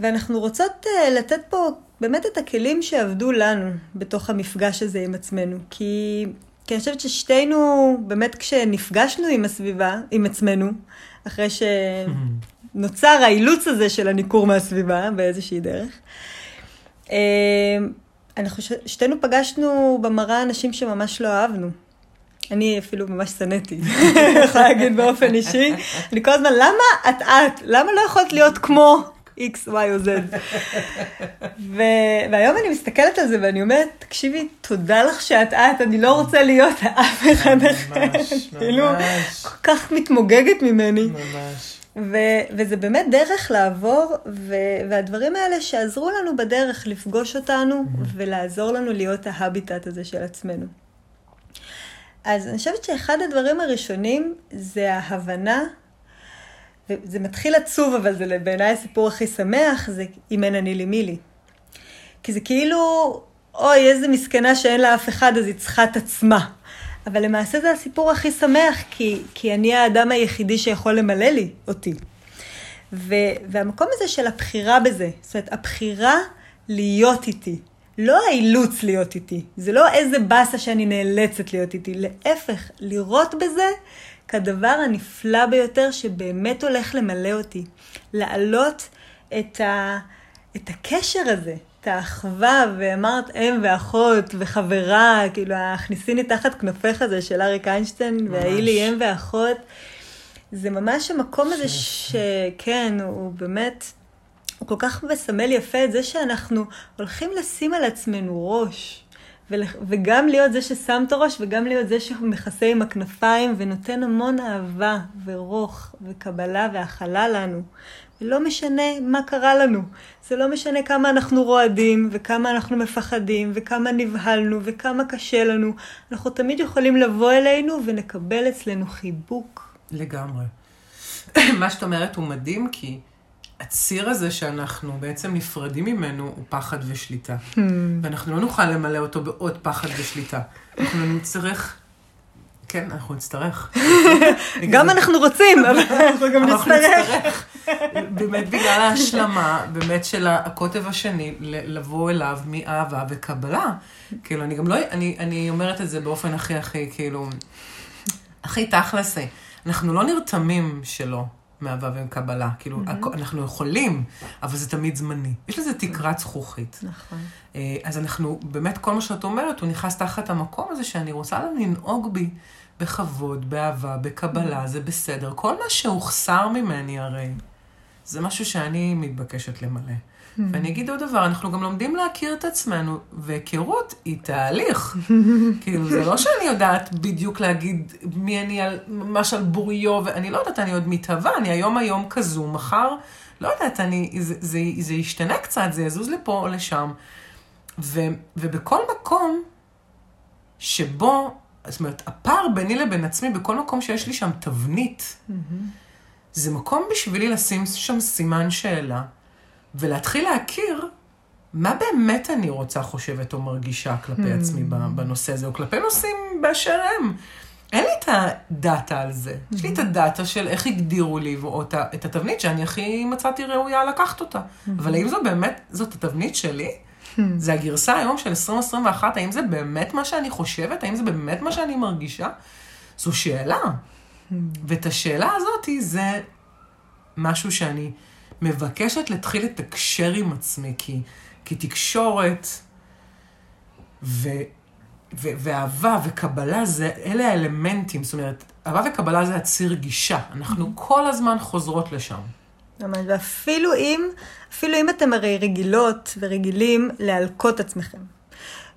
ואנחנו רוצות uh, לתת פה באמת את הכלים שעבדו לנו בתוך המפגש הזה עם עצמנו. כי, כי אני חושבת ששתינו, באמת כשנפגשנו עם הסביבה, עם עצמנו, אחרי שנוצר האילוץ הזה של הניכור מהסביבה באיזושהי דרך, אה, אני חושבת, שתינו פגשנו במראה אנשים שממש לא אהבנו. אני אפילו ממש שנאתי, יכולה להגיד באופן אישי. אני כל הזמן, למה את את? למה לא יכולת להיות כמו X, Y או Z? ו- והיום אני מסתכלת על זה ואני אומרת, תקשיבי, תודה לך שאת את, אני לא רוצה להיות אף אחד אחר. ממש, כאילו, כל כך מתמוגגת ממני. ממש. ו- וזה באמת דרך לעבור, ו- והדברים האלה שעזרו לנו בדרך לפגוש אותנו ולעזור לנו להיות ההביטט הזה של עצמנו. אז אני חושבת שאחד הדברים הראשונים זה ההבנה, וזה מתחיל עצוב, אבל זה בעיניי הסיפור הכי שמח, זה אם אין אני לי מי לי. כי זה כאילו, אוי, איזה מסכנה שאין לה אף אחד, אז היא צריכה את עצמה. אבל למעשה זה הסיפור הכי שמח, כי, כי אני האדם היחידי שיכול למלא לי אותי. ו, והמקום הזה של הבחירה בזה, זאת אומרת, הבחירה להיות איתי, לא האילוץ להיות איתי, זה לא איזה באסה שאני נאלצת להיות איתי, להפך, לראות בזה כדבר הנפלא ביותר שבאמת הולך למלא אותי. להעלות את, ה, את הקשר הזה, את האחווה, ואמרת אם ואחות וחברה, כאילו, הכניסיני תחת כנפיך הזה של אריק איינשטיין, וההיא לי אם ואחות. זה ממש המקום הזה שכן, הוא באמת, הוא כל כך מסמל יפה את זה שאנחנו הולכים לשים על עצמנו ראש. וגם להיות זה ששם את הראש, וגם להיות זה שמכסה עם הכנפיים, ונותן המון אהבה, ורוך, וקבלה, והכלה לנו. ולא משנה מה קרה לנו. זה לא משנה כמה אנחנו רועדים, וכמה אנחנו מפחדים, וכמה נבהלנו, וכמה קשה לנו. אנחנו תמיד יכולים לבוא אלינו ונקבל אצלנו חיבוק. לגמרי. מה שאת אומרת הוא מדהים, כי הציר הזה שאנחנו בעצם נפרדים ממנו הוא פחד ושליטה. Hmm. ואנחנו לא נוכל למלא אותו בעוד פחד ושליטה. אנחנו נצטרך... כן, אנחנו נצטרך. גם אנחנו רוצים, אבל אנחנו גם נצטרך. באמת בגלל ההשלמה, באמת של הקוטב השני, לבוא אליו מאהבה וקבלה. כאילו, אני גם לא... אני, אני אומרת את זה באופן הכי הכי, כאילו... הכי תכלסי. אנחנו לא נרתמים שלא מאהבה וקבלה. כאילו, הכ- אנחנו יכולים, אבל זה תמיד זמני. יש לזה תקרת זכוכית. נכון. אה, אז אנחנו, באמת, כל מה שאת אומרת, הוא נכנס תחת המקום הזה שאני רוצה לנהוג בי בכבוד, באהבה, בקבלה, זה בסדר. כל מה שהוחסר ממני הרי, זה משהו שאני מתבקשת למלא. ואני אגיד עוד דבר, אנחנו גם לומדים להכיר את עצמנו, והיכרות היא תהליך. כאילו, זה לא שאני יודעת בדיוק להגיד מי אני על, ממש על בוריו, ואני לא יודעת, אני עוד מתהווה, אני היום היום כזו, מחר, לא יודעת, אני, זה, זה, זה ישתנה קצת, זה יזוז לפה או לשם. ו, ובכל מקום שבו, זאת אומרת, הפער ביני לבין עצמי, בכל מקום שיש לי שם תבנית, זה מקום בשבילי לשים שם סימן שאלה, ולהתחיל להכיר מה באמת אני רוצה, חושבת או מרגישה כלפי עצמי בנושא הזה, או כלפי נושאים באשר הם. אין לי את הדאטה על זה. יש לי את הדאטה של איך הגדירו לי, או את התבנית שאני הכי מצאתי ראויה לקחת אותה. אבל האם זו באמת, זאת התבנית שלי? זה הגרסה היום של 2021, האם זה באמת מה שאני חושבת? האם זה באמת מה שאני מרגישה? זו שאלה. ואת השאלה הזאת זה משהו שאני מבקשת להתחיל לתקשר עם עצמי, כי, כי תקשורת ו, ו- ואהבה וקבלה, זה, אלה האלמנטים, זאת אומרת, אהבה וקבלה זה הציר גישה. אנחנו כל הזמן חוזרות לשם. ממש, ואפילו אם, אפילו אם אתם הרי רגילות ורגילים להלקות עצמכם.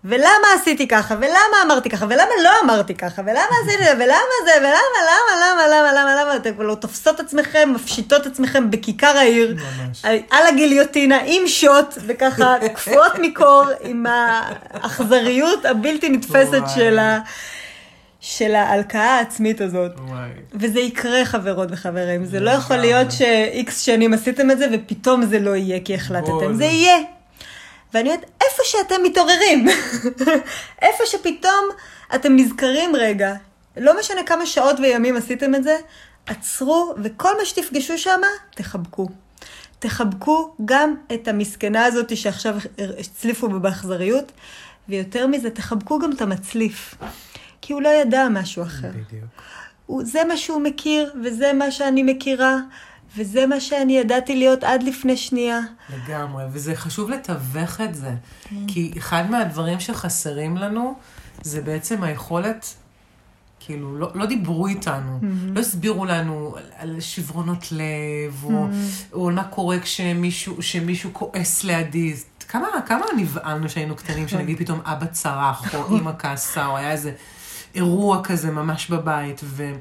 ולמה עשיתי ככה, ולמה אמרתי ככה, ולמה לא אמרתי ככה, ולמה עשיתי זה, ולמה זה, ולמה, למה, למה, למה, למה, למה, אתם לא תופסות עצמכם, מפשיטות עצמכם בכיכר העיר, ממש. על, על הגיליוטינה, עם שוט, וככה קפואות מקור, עם האכזריות הבלתי נתפסת. של, ה, של ההלקאה העצמית הזאת. וואי. וזה יקרה, חברות וחברים. זה לא. יכול להיות שאיקס שנים עשיתם את זה, ופתאום זה לא יהיה כי החלטתם. זה יהיה. ואני אומרת, איפה שאתם מתעוררים, איפה שפתאום אתם נזכרים רגע, לא משנה כמה שעות וימים עשיתם את זה, עצרו, וכל מה שתפגשו שם, תחבקו. תחבקו גם את המסכנה הזאת שעכשיו הצליפו בה באכזריות, ויותר מזה, תחבקו גם את המצליף. כי הוא לא ידע משהו אחר. בדיוק. הוא, זה מה שהוא מכיר, וזה מה שאני מכירה, וזה מה שאני ידעתי להיות עד לפני שנייה. לגמרי, וזה חשוב לתווך את זה. כן. כי אחד מהדברים שחסרים לנו, זה בעצם היכולת, כאילו, לא, לא דיברו איתנו, לא הסבירו לנו על, על שברונות לב, או, או מה קורה כשמישהו, כשמישהו כועס לידי. כמה, כמה נבהלנו שהיינו קטנים, שנגיד פתאום אבא צרח, או אימא כעסה, או היה איזה אירוע כזה ממש בבית, ו...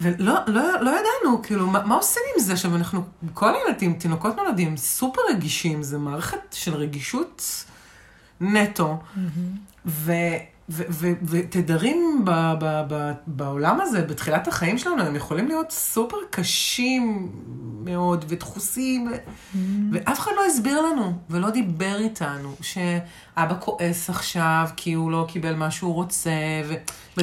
ולא לא, לא ידענו, כאילו, מה, מה עושים עם זה? עכשיו, אנחנו, כל הילדים, תינוקות נולדים, סופר רגישים, זה מערכת של רגישות נטו. ו, ותדרים ב, ב, ב, בעולם הזה, בתחילת החיים שלנו, הם יכולים להיות סופר קשים מאוד ודחוסים, ואף אחד לא הסביר לנו ולא דיבר איתנו שאבא כועס עכשיו כי הוא לא קיבל מה שהוא רוצה. ו...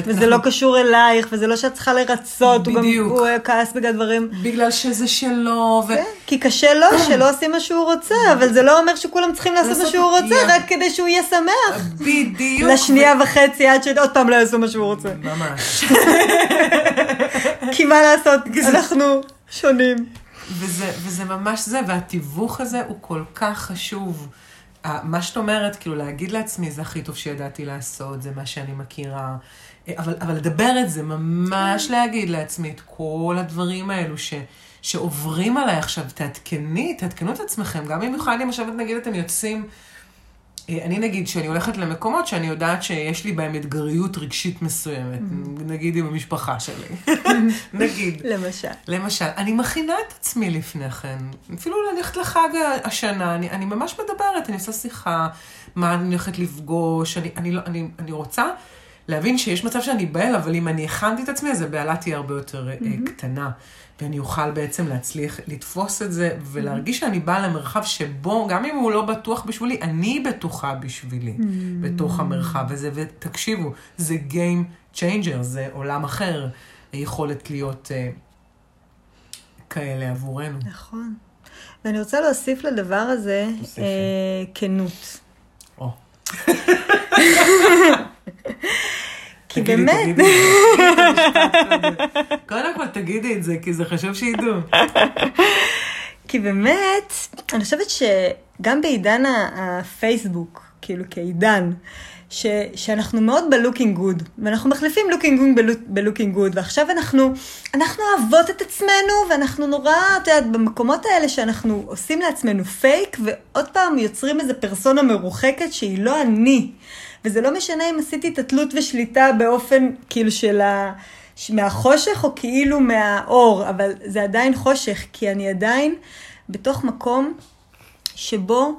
וזה לא קשור אלייך, וזה לא שאת צריכה לרצות, הוא גם בדיוק. הוא כעס בגלל דברים. בגלל שזה שלו, ו... כן, כי קשה לו שלא עושים מה שהוא רוצה, אבל זה לא אומר שכולם צריכים לעשות מה שהוא רוצה. רק כדי שהוא יהיה שמח. בדיוק. לשנייה וחצי עד שעוד פעם לא יעשו מה שהוא רוצה. ממש. כי מה לעשות, אנחנו שונים. וזה, וזה ממש זה, והתיווך הזה הוא כל כך חשוב. מה שאת אומרת, כאילו להגיד לעצמי, זה הכי טוב שידעתי לעשות, זה מה שאני מכירה. אה, אבל, אבל לדבר את זה, ממש להגיד לעצמי את כל הדברים האלו ש, שעוברים עליי עכשיו, תעדכני, תעדכנו את עצמכם, גם במיוחד אם עכשיו נגיד אתם יוצאים, אני נגיד שאני הולכת למקומות שאני יודעת שיש לי בהם אתגריות רגשית מסוימת, נגיד עם המשפחה שלי, נגיד. למשל. למשל, אני מכינה את עצמי לפני כן, אפילו ללכת לחג השנה, אני, אני ממש מדברת, אני עושה שיחה, מה אני הולכת לפגוש, אני, אני, לא, אני, אני רוצה להבין שיש מצב שאני בהל, אבל אם אני הכנתי את עצמי, אז הבהלה תהיה הרבה יותר mm-hmm. קטנה, ואני אוכל בעצם להצליח לתפוס את זה, ולהרגיש שאני באה למרחב שבו, גם אם הוא לא בטוח בשבילי, אני בטוחה בשבילי, mm-hmm. בתוך המרחב הזה, ותקשיבו, זה Game Changer, זה עולם אחר, היכולת להיות... אה, כאלה עבורנו. נכון. ואני רוצה להוסיף לדבר הזה. אה, כנות. או. כי תגידי, באמת, תגידי. קודם כל תגידי את זה, כי זה חשוב שידעו. כי באמת, אני חושבת שגם בעידן הפייסבוק, כאילו כעידן, ש, שאנחנו מאוד ב looking good, ואנחנו מחליפים looking good ב looking good, ועכשיו אנחנו, אנחנו אוהבות את עצמנו, ואנחנו נורא, את יודעת, במקומות האלה שאנחנו עושים לעצמנו פייק, ועוד פעם יוצרים איזה פרסונה מרוחקת שהיא לא אני. וזה לא משנה אם עשיתי את התלות ושליטה באופן כאילו של ה... מהחושך או כאילו מהאור, אבל זה עדיין חושך, כי אני עדיין בתוך מקום שבו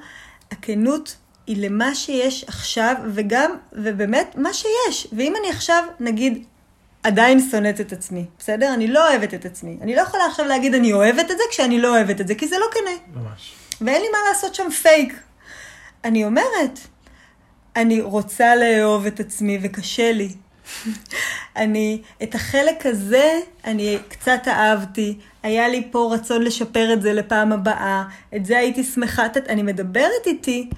הכנות היא למה שיש עכשיו, וגם, ובאמת, מה שיש. ואם אני עכשיו, נגיד, עדיין שונאת את עצמי, בסדר? אני לא אוהבת את עצמי. אני לא יכולה עכשיו להגיד אני אוהבת את זה כשאני לא אוהבת את זה, כי זה לא כנה. ממש. ואין לי מה לעשות שם פייק. אני אומרת, אני רוצה לאהוב את עצמי וקשה לי. אני, את החלק הזה, אני קצת אהבתי, היה לי פה רצון לשפר את זה לפעם הבאה, את זה הייתי שמחה, אני מדברת איתי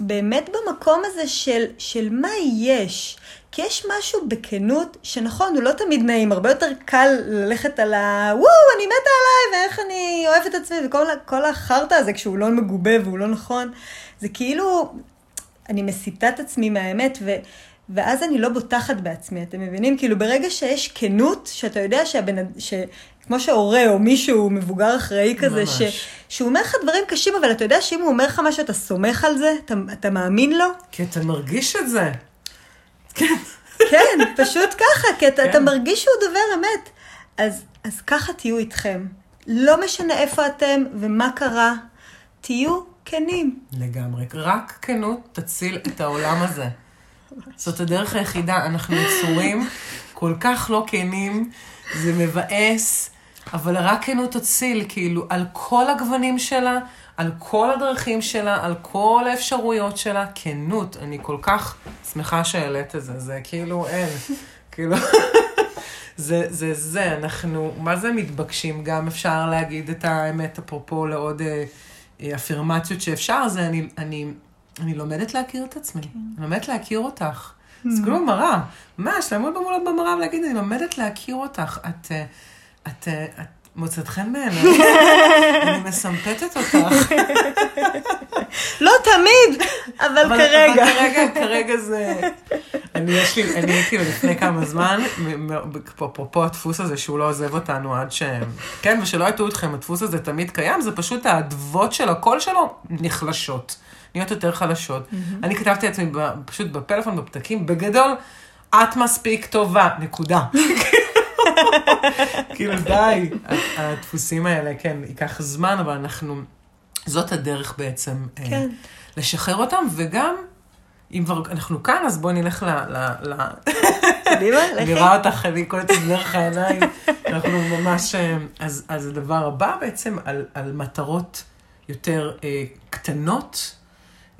באמת במקום הזה של, של מה יש. כי יש משהו בכנות, שנכון, הוא לא תמיד נעים, הרבה יותר קל ללכת על ה... וואו, אני מתה עליי, ואיך אני אוהבת את עצמי, וכל החרטא הזה, כשהוא לא מגובה והוא לא נכון, זה כאילו, אני מסיטה את עצמי מהאמת, ו, ואז אני לא בוטחת בעצמי, אתם מבינים? כאילו ברגע שיש כנות, שאתה יודע שהבן, ש, כמו שהורה או מישהו מבוגר אחראי כזה, ש, שהוא אומר לך דברים קשים, אבל אתה יודע שאם הוא אומר לך משהו, אתה סומך על זה? אתה, אתה מאמין לו? כי אתה מרגיש את זה. כן. כן, פשוט ככה, כי אתה, כן. אתה מרגיש שהוא דובר אמת. אז, אז ככה תהיו איתכם. לא משנה איפה אתם ומה קרה, תהיו כנים. לגמרי. רק כנות תציל את העולם הזה. זאת הדרך היחידה. אנחנו יצורים כל כך לא כנים, זה מבאס, אבל רק כנות תציל, כאילו, על כל הגוונים שלה, על כל הדרכים שלה, על כל האפשרויות שלה, כנות. אני כל כך שמחה שהעלית את זה, זה כאילו אין. כאילו, זה, זה, זה, אנחנו, מה זה מתבקשים? גם אפשר להגיד את האמת, אפרופו לעוד אה, אה, אפירמציות שאפשר, זה אני, אני, אני לומדת להכיר את עצמי, כן. אני לומדת להכיר אותך. זה כאילו במראה, ממש, לעמוד במולות במראה ולהגיד, אני לומדת להכיר אותך. את, אה, את, את, את מוצאת חן בעיניי, אני מסמפתת אותך. לא תמיד, אבל כרגע. אבל כרגע, כרגע זה... אני יש לי, אני הייתי לפני כמה זמן, אפרופו הדפוס הזה שהוא לא עוזב אותנו עד ש... כן, ושלא יטעו אתכם, הדפוס הזה תמיד קיים, זה פשוט האדוות של הקול שלו נחלשות, נהיות יותר חלשות. אני כתבתי לעצמי פשוט בפלאפון, בפתקים, בגדול, את מספיק טובה, נקודה. כאילו די, הדפוסים האלה, כן, ייקח זמן, אבל אנחנו, זאת הדרך בעצם. אה, כן. לשחרר אותם, וגם, אם כבר אנחנו כאן, אז בואי נלך ל... ל, קדימה, לכי. אני רואה אותך, אני קולטת דרך העיניים. אנחנו ממש... אה, אז, אז הדבר הבא בעצם, על, על מטרות יותר אה, קטנות,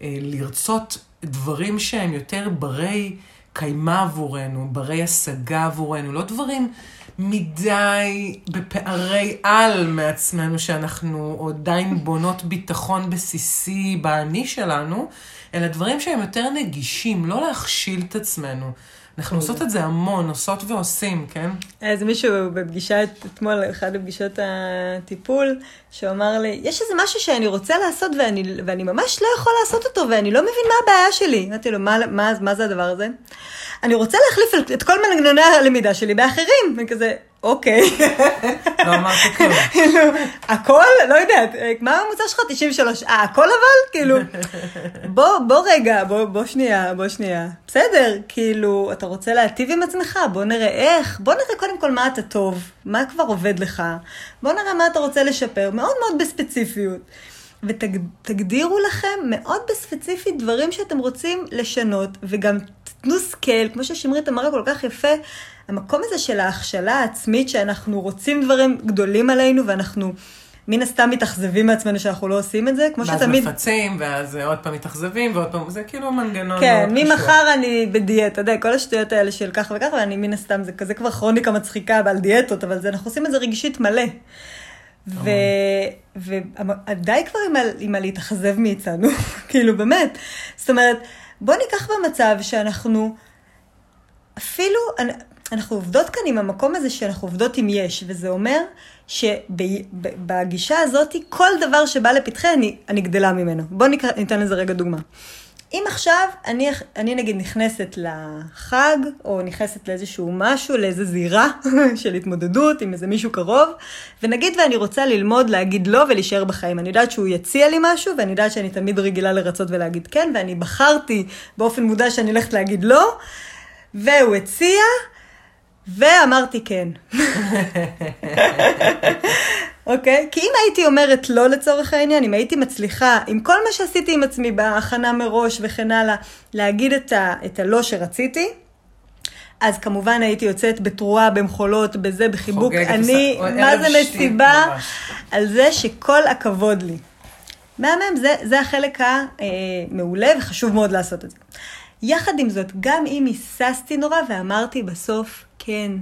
אה, לרצות דברים שהם יותר ברי קיימא עבורנו, ברי השגה עבורנו, לא דברים מדי בפערי על מעצמנו, שאנחנו עדיין בונות ביטחון בסיסי באני שלנו, אלא דברים שהם יותר נגישים, לא להכשיל את עצמנו. אנחנו עושות את זה המון, עושות ועושים, כן? איזה מישהו בפגישה אתמול, אחת הפגישות הטיפול, שאמר לי, יש איזה משהו שאני רוצה לעשות ואני, ואני ממש לא יכול לעשות אותו, ואני לא מבין מה הבעיה שלי. אמרתי לו, מה, מה, מה זה הדבר הזה? אני רוצה להחליף את כל מנגנוני הלמידה שלי באחרים. וכזה, אוקיי. לא אמרתי כלום. כאילו, הכל? לא יודעת, מה הממוצע שלך? 93. אה, הכל אבל? כאילו, בוא, בוא רגע, בוא, בוא שנייה, בוא שנייה. בסדר, כאילו, אתה רוצה להטיב עם עצמך? בוא נראה איך. בוא נראה קודם כל מה אתה טוב, מה כבר עובד לך. בוא נראה מה אתה רוצה לשפר, מאוד מאוד בספציפיות. ותגדירו לכם מאוד בספציפית דברים שאתם רוצים לשנות, וגם תנו scale, כמו ששמרית אמרה כל כך יפה, המקום הזה של ההכשלה העצמית, שאנחנו רוצים דברים גדולים עלינו, ואנחנו מן הסתם מתאכזבים מעצמנו שאנחנו לא עושים את זה, כמו שתמיד... ואז מפצים, ואז עוד פעם מתאכזבים, ועוד פעם, זה כאילו מנגנון כן, ממחר אני בדיאטה, אתה יודע, כל השטויות האלה של ככה וככה, ואני מן הסתם, זה כזה כבר כרוניקה מצחיקה על דיאטות, אבל זה, אנחנו עושים את זה רגשית מלא. ודי כבר עם, עם הלהתאכזב מאיתנו, כאילו באמת. זאת אומרת, בוא ניקח במצב שאנחנו אפילו, אנחנו עובדות כאן עם המקום הזה שאנחנו עובדות עם יש, וזה אומר שבגישה הזאת, כל דבר שבא לפתחי, אני, אני גדלה ממנו. בואו ניתן לזה רגע דוגמה. אם עכשיו אני, אני נגיד נכנסת לחג, או נכנסת לאיזשהו משהו, לאיזו זירה של התמודדות עם איזה מישהו קרוב, ונגיד ואני רוצה ללמוד להגיד לא ולהישאר בחיים. אני יודעת שהוא יציע לי משהו, ואני יודעת שאני תמיד רגילה לרצות ולהגיד כן, ואני בחרתי באופן מודע שאני הולכת להגיד לא, והוא הציע, ואמרתי כן. אוקיי? כי אם הייתי אומרת לא לצורך העניין, אם הייתי מצליחה, עם כל מה שעשיתי עם עצמי בהכנה מראש וכן הלאה, להגיד את, ה, את הלא שרציתי, אז כמובן הייתי יוצאת בתרועה, במחולות, בזה, בחיבוק. אני, מה זה מסיבה? על זה שכל הכבוד לי. מהמם, זה, זה החלק המעולה וחשוב מאוד לעשות את זה. יחד עם זאת, גם אם היססתי נורא ואמרתי בסוף, כן,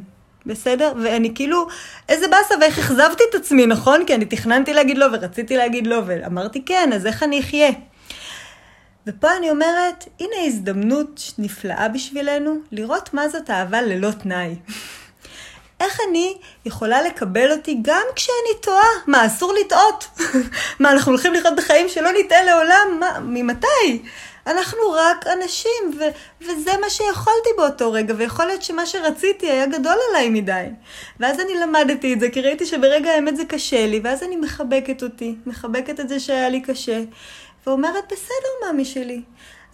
בסדר? ואני כאילו, איזה באסה ואיך אכזבתי את עצמי, נכון? כי אני תכננתי להגיד לא ורציתי להגיד לא, ואמרתי כן, אז איך אני אחיה? ופה אני אומרת, הנה הזדמנות נפלאה בשבילנו לראות מה זאת אהבה ללא תנאי. איך אני יכולה לקבל אותי גם כשאני טועה? מה, אסור לטעות? מה, אנחנו הולכים לחיות בחיים שלא נטעה לעולם? מה, ממתי? אנחנו רק אנשים, ו- וזה מה שיכולתי באותו רגע, ויכול להיות שמה שרציתי היה גדול עליי מדי. ואז אני למדתי את זה, כי ראיתי שברגע האמת זה קשה לי, ואז אני מחבקת אותי, מחבקת את זה שהיה לי קשה, ואומרת, בסדר, מאמי שלי.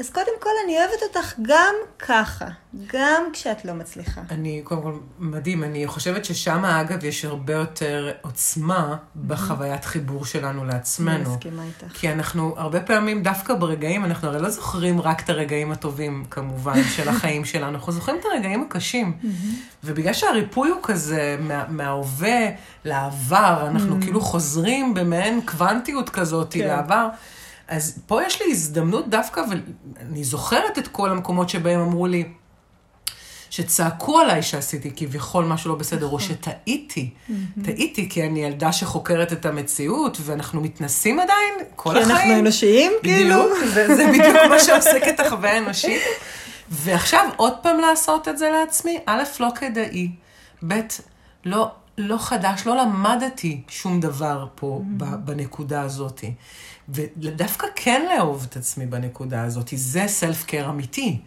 אז קודם כל, אני אוהבת אותך גם ככה, גם כשאת לא מצליחה. אני, קודם כל, מדהים. אני חושבת ששם, אגב, יש הרבה יותר עוצמה בחוויית חיבור שלנו אני לעצמנו. מסכימה איתך. כי אנחנו, הרבה פעמים, דווקא ברגעים, אנחנו הרי לא זוכרים רק את הרגעים הטובים, כמובן, של החיים שלנו, אנחנו זוכרים את הרגעים הקשים. ובגלל שהריפוי הוא כזה, מה, מההווה לעבר, אנחנו כאילו חוזרים במעין קוונטיות כזאת כן. לעבר. אז פה יש לי הזדמנות דווקא, ואני זוכרת את כל המקומות שבהם אמרו לי, שצעקו עליי שעשיתי כביכול משהו לא בסדר, או שטעיתי. טעיתי כי אני ילדה שחוקרת את המציאות, ואנחנו מתנסים עדיין כל כי החיים. אנחנו אנושיים, כאילו. בדיוק, זה, זה בדיוק מה שעוסק את החוויה האנושית. ועכשיו עוד פעם לעשות את זה לעצמי, א', לא כדאי, ב', לא, לא חדש, לא למדתי שום דבר פה בנקודה הזאת. ודווקא כן לאהוב את עצמי בנקודה הזאת, זה סלף קר אמיתי.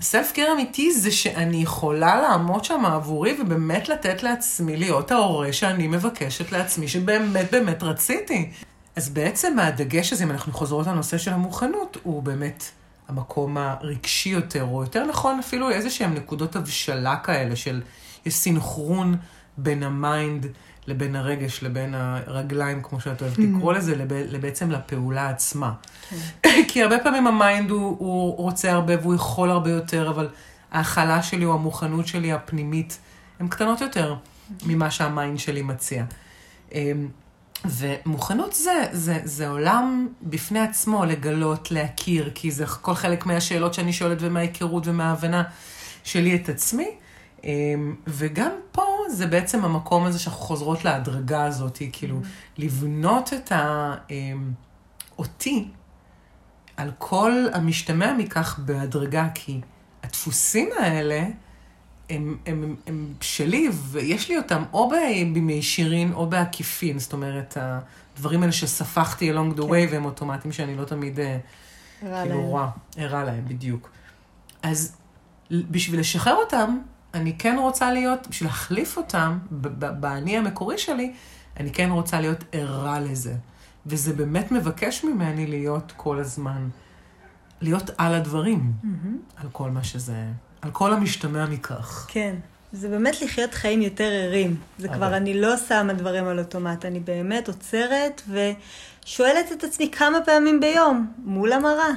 סלף קר אמיתי זה שאני יכולה לעמוד שם עבורי ובאמת לתת לעצמי להיות ההורה שאני מבקשת לעצמי, שבאמת באמת רציתי. אז בעצם הדגש הזה, אם אנחנו חוזרות לנושא של המוכנות, הוא באמת המקום הרגשי יותר, או יותר נכון אפילו איזה שהן נקודות הבשלה כאלה של סינכרון בין ה mind לבין הרגש, לבין הרגליים, כמו שאת אוהבת לקרוא לזה, לב, בעצם לפעולה עצמה. כי הרבה פעמים ה mind הוא, הוא רוצה הרבה והוא יכול הרבה יותר, אבל ההכלה שלי או המוכנות שלי הפנימית הן קטנות יותר ממה שה mind שלי מציע. אמ, ומוכנות זה, זה, זה עולם בפני עצמו לגלות, להכיר, כי זה כל חלק מהשאלות שאני שואלת ומההיכרות ומההבנה שלי את עצמי. אמ, וגם פה זה בעצם המקום הזה שאנחנו חוזרות להדרגה הזאת, כאילו, לבנות את ה... אמ, אותי על כל המשתמע מכך בהדרגה, כי הדפוסים האלה הם, הם, הם שלי, ויש לי אותם או במישרין או בעקיפין, זאת אומרת, הדברים האלה שספחתי along the way, והם אוטומטיים שאני לא תמיד, רע כאילו. רואה, ערה להם, בדיוק. אז בשביל לשחרר אותם, אני כן רוצה להיות, בשביל להחליף אותם, באני המקורי שלי, אני כן רוצה להיות ערה לזה. וזה באמת מבקש ממני להיות כל הזמן, להיות על הדברים, על כל מה שזה, על כל המשתמע מכך. כן. זה באמת לחיות חיים יותר ערים. זה אבל- כבר, אני לא שמה דברים על אוטומט, אני באמת עוצרת ושואלת את עצמי כמה פעמים ביום, מול המראה.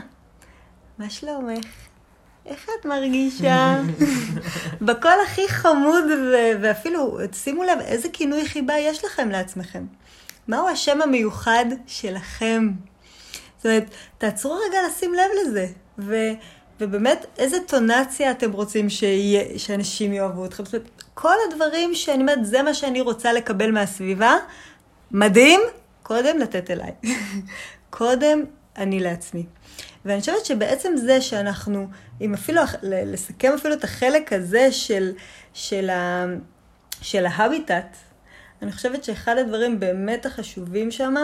מה שלומך? איך את מרגישה? בקול הכי חמוד, ו- ואפילו, שימו לב, איזה כינוי חיבה יש לכם לעצמכם. מהו השם המיוחד שלכם? זאת אומרת, תעצרו רגע לשים לב לזה. ו- ובאמת, איזה טונציה אתם רוצים שיהיה, שאנשים יאהבו אתכם? זאת אומרת, כל הדברים שאני אומרת, זה מה שאני רוצה לקבל מהסביבה, מדהים, קודם לתת אליי. קודם אני לעצמי. ואני חושבת שבעצם זה שאנחנו, אם אפילו, לסכם אפילו את החלק הזה של, של, ה, של ההביטט, אני חושבת שאחד הדברים באמת החשובים שם,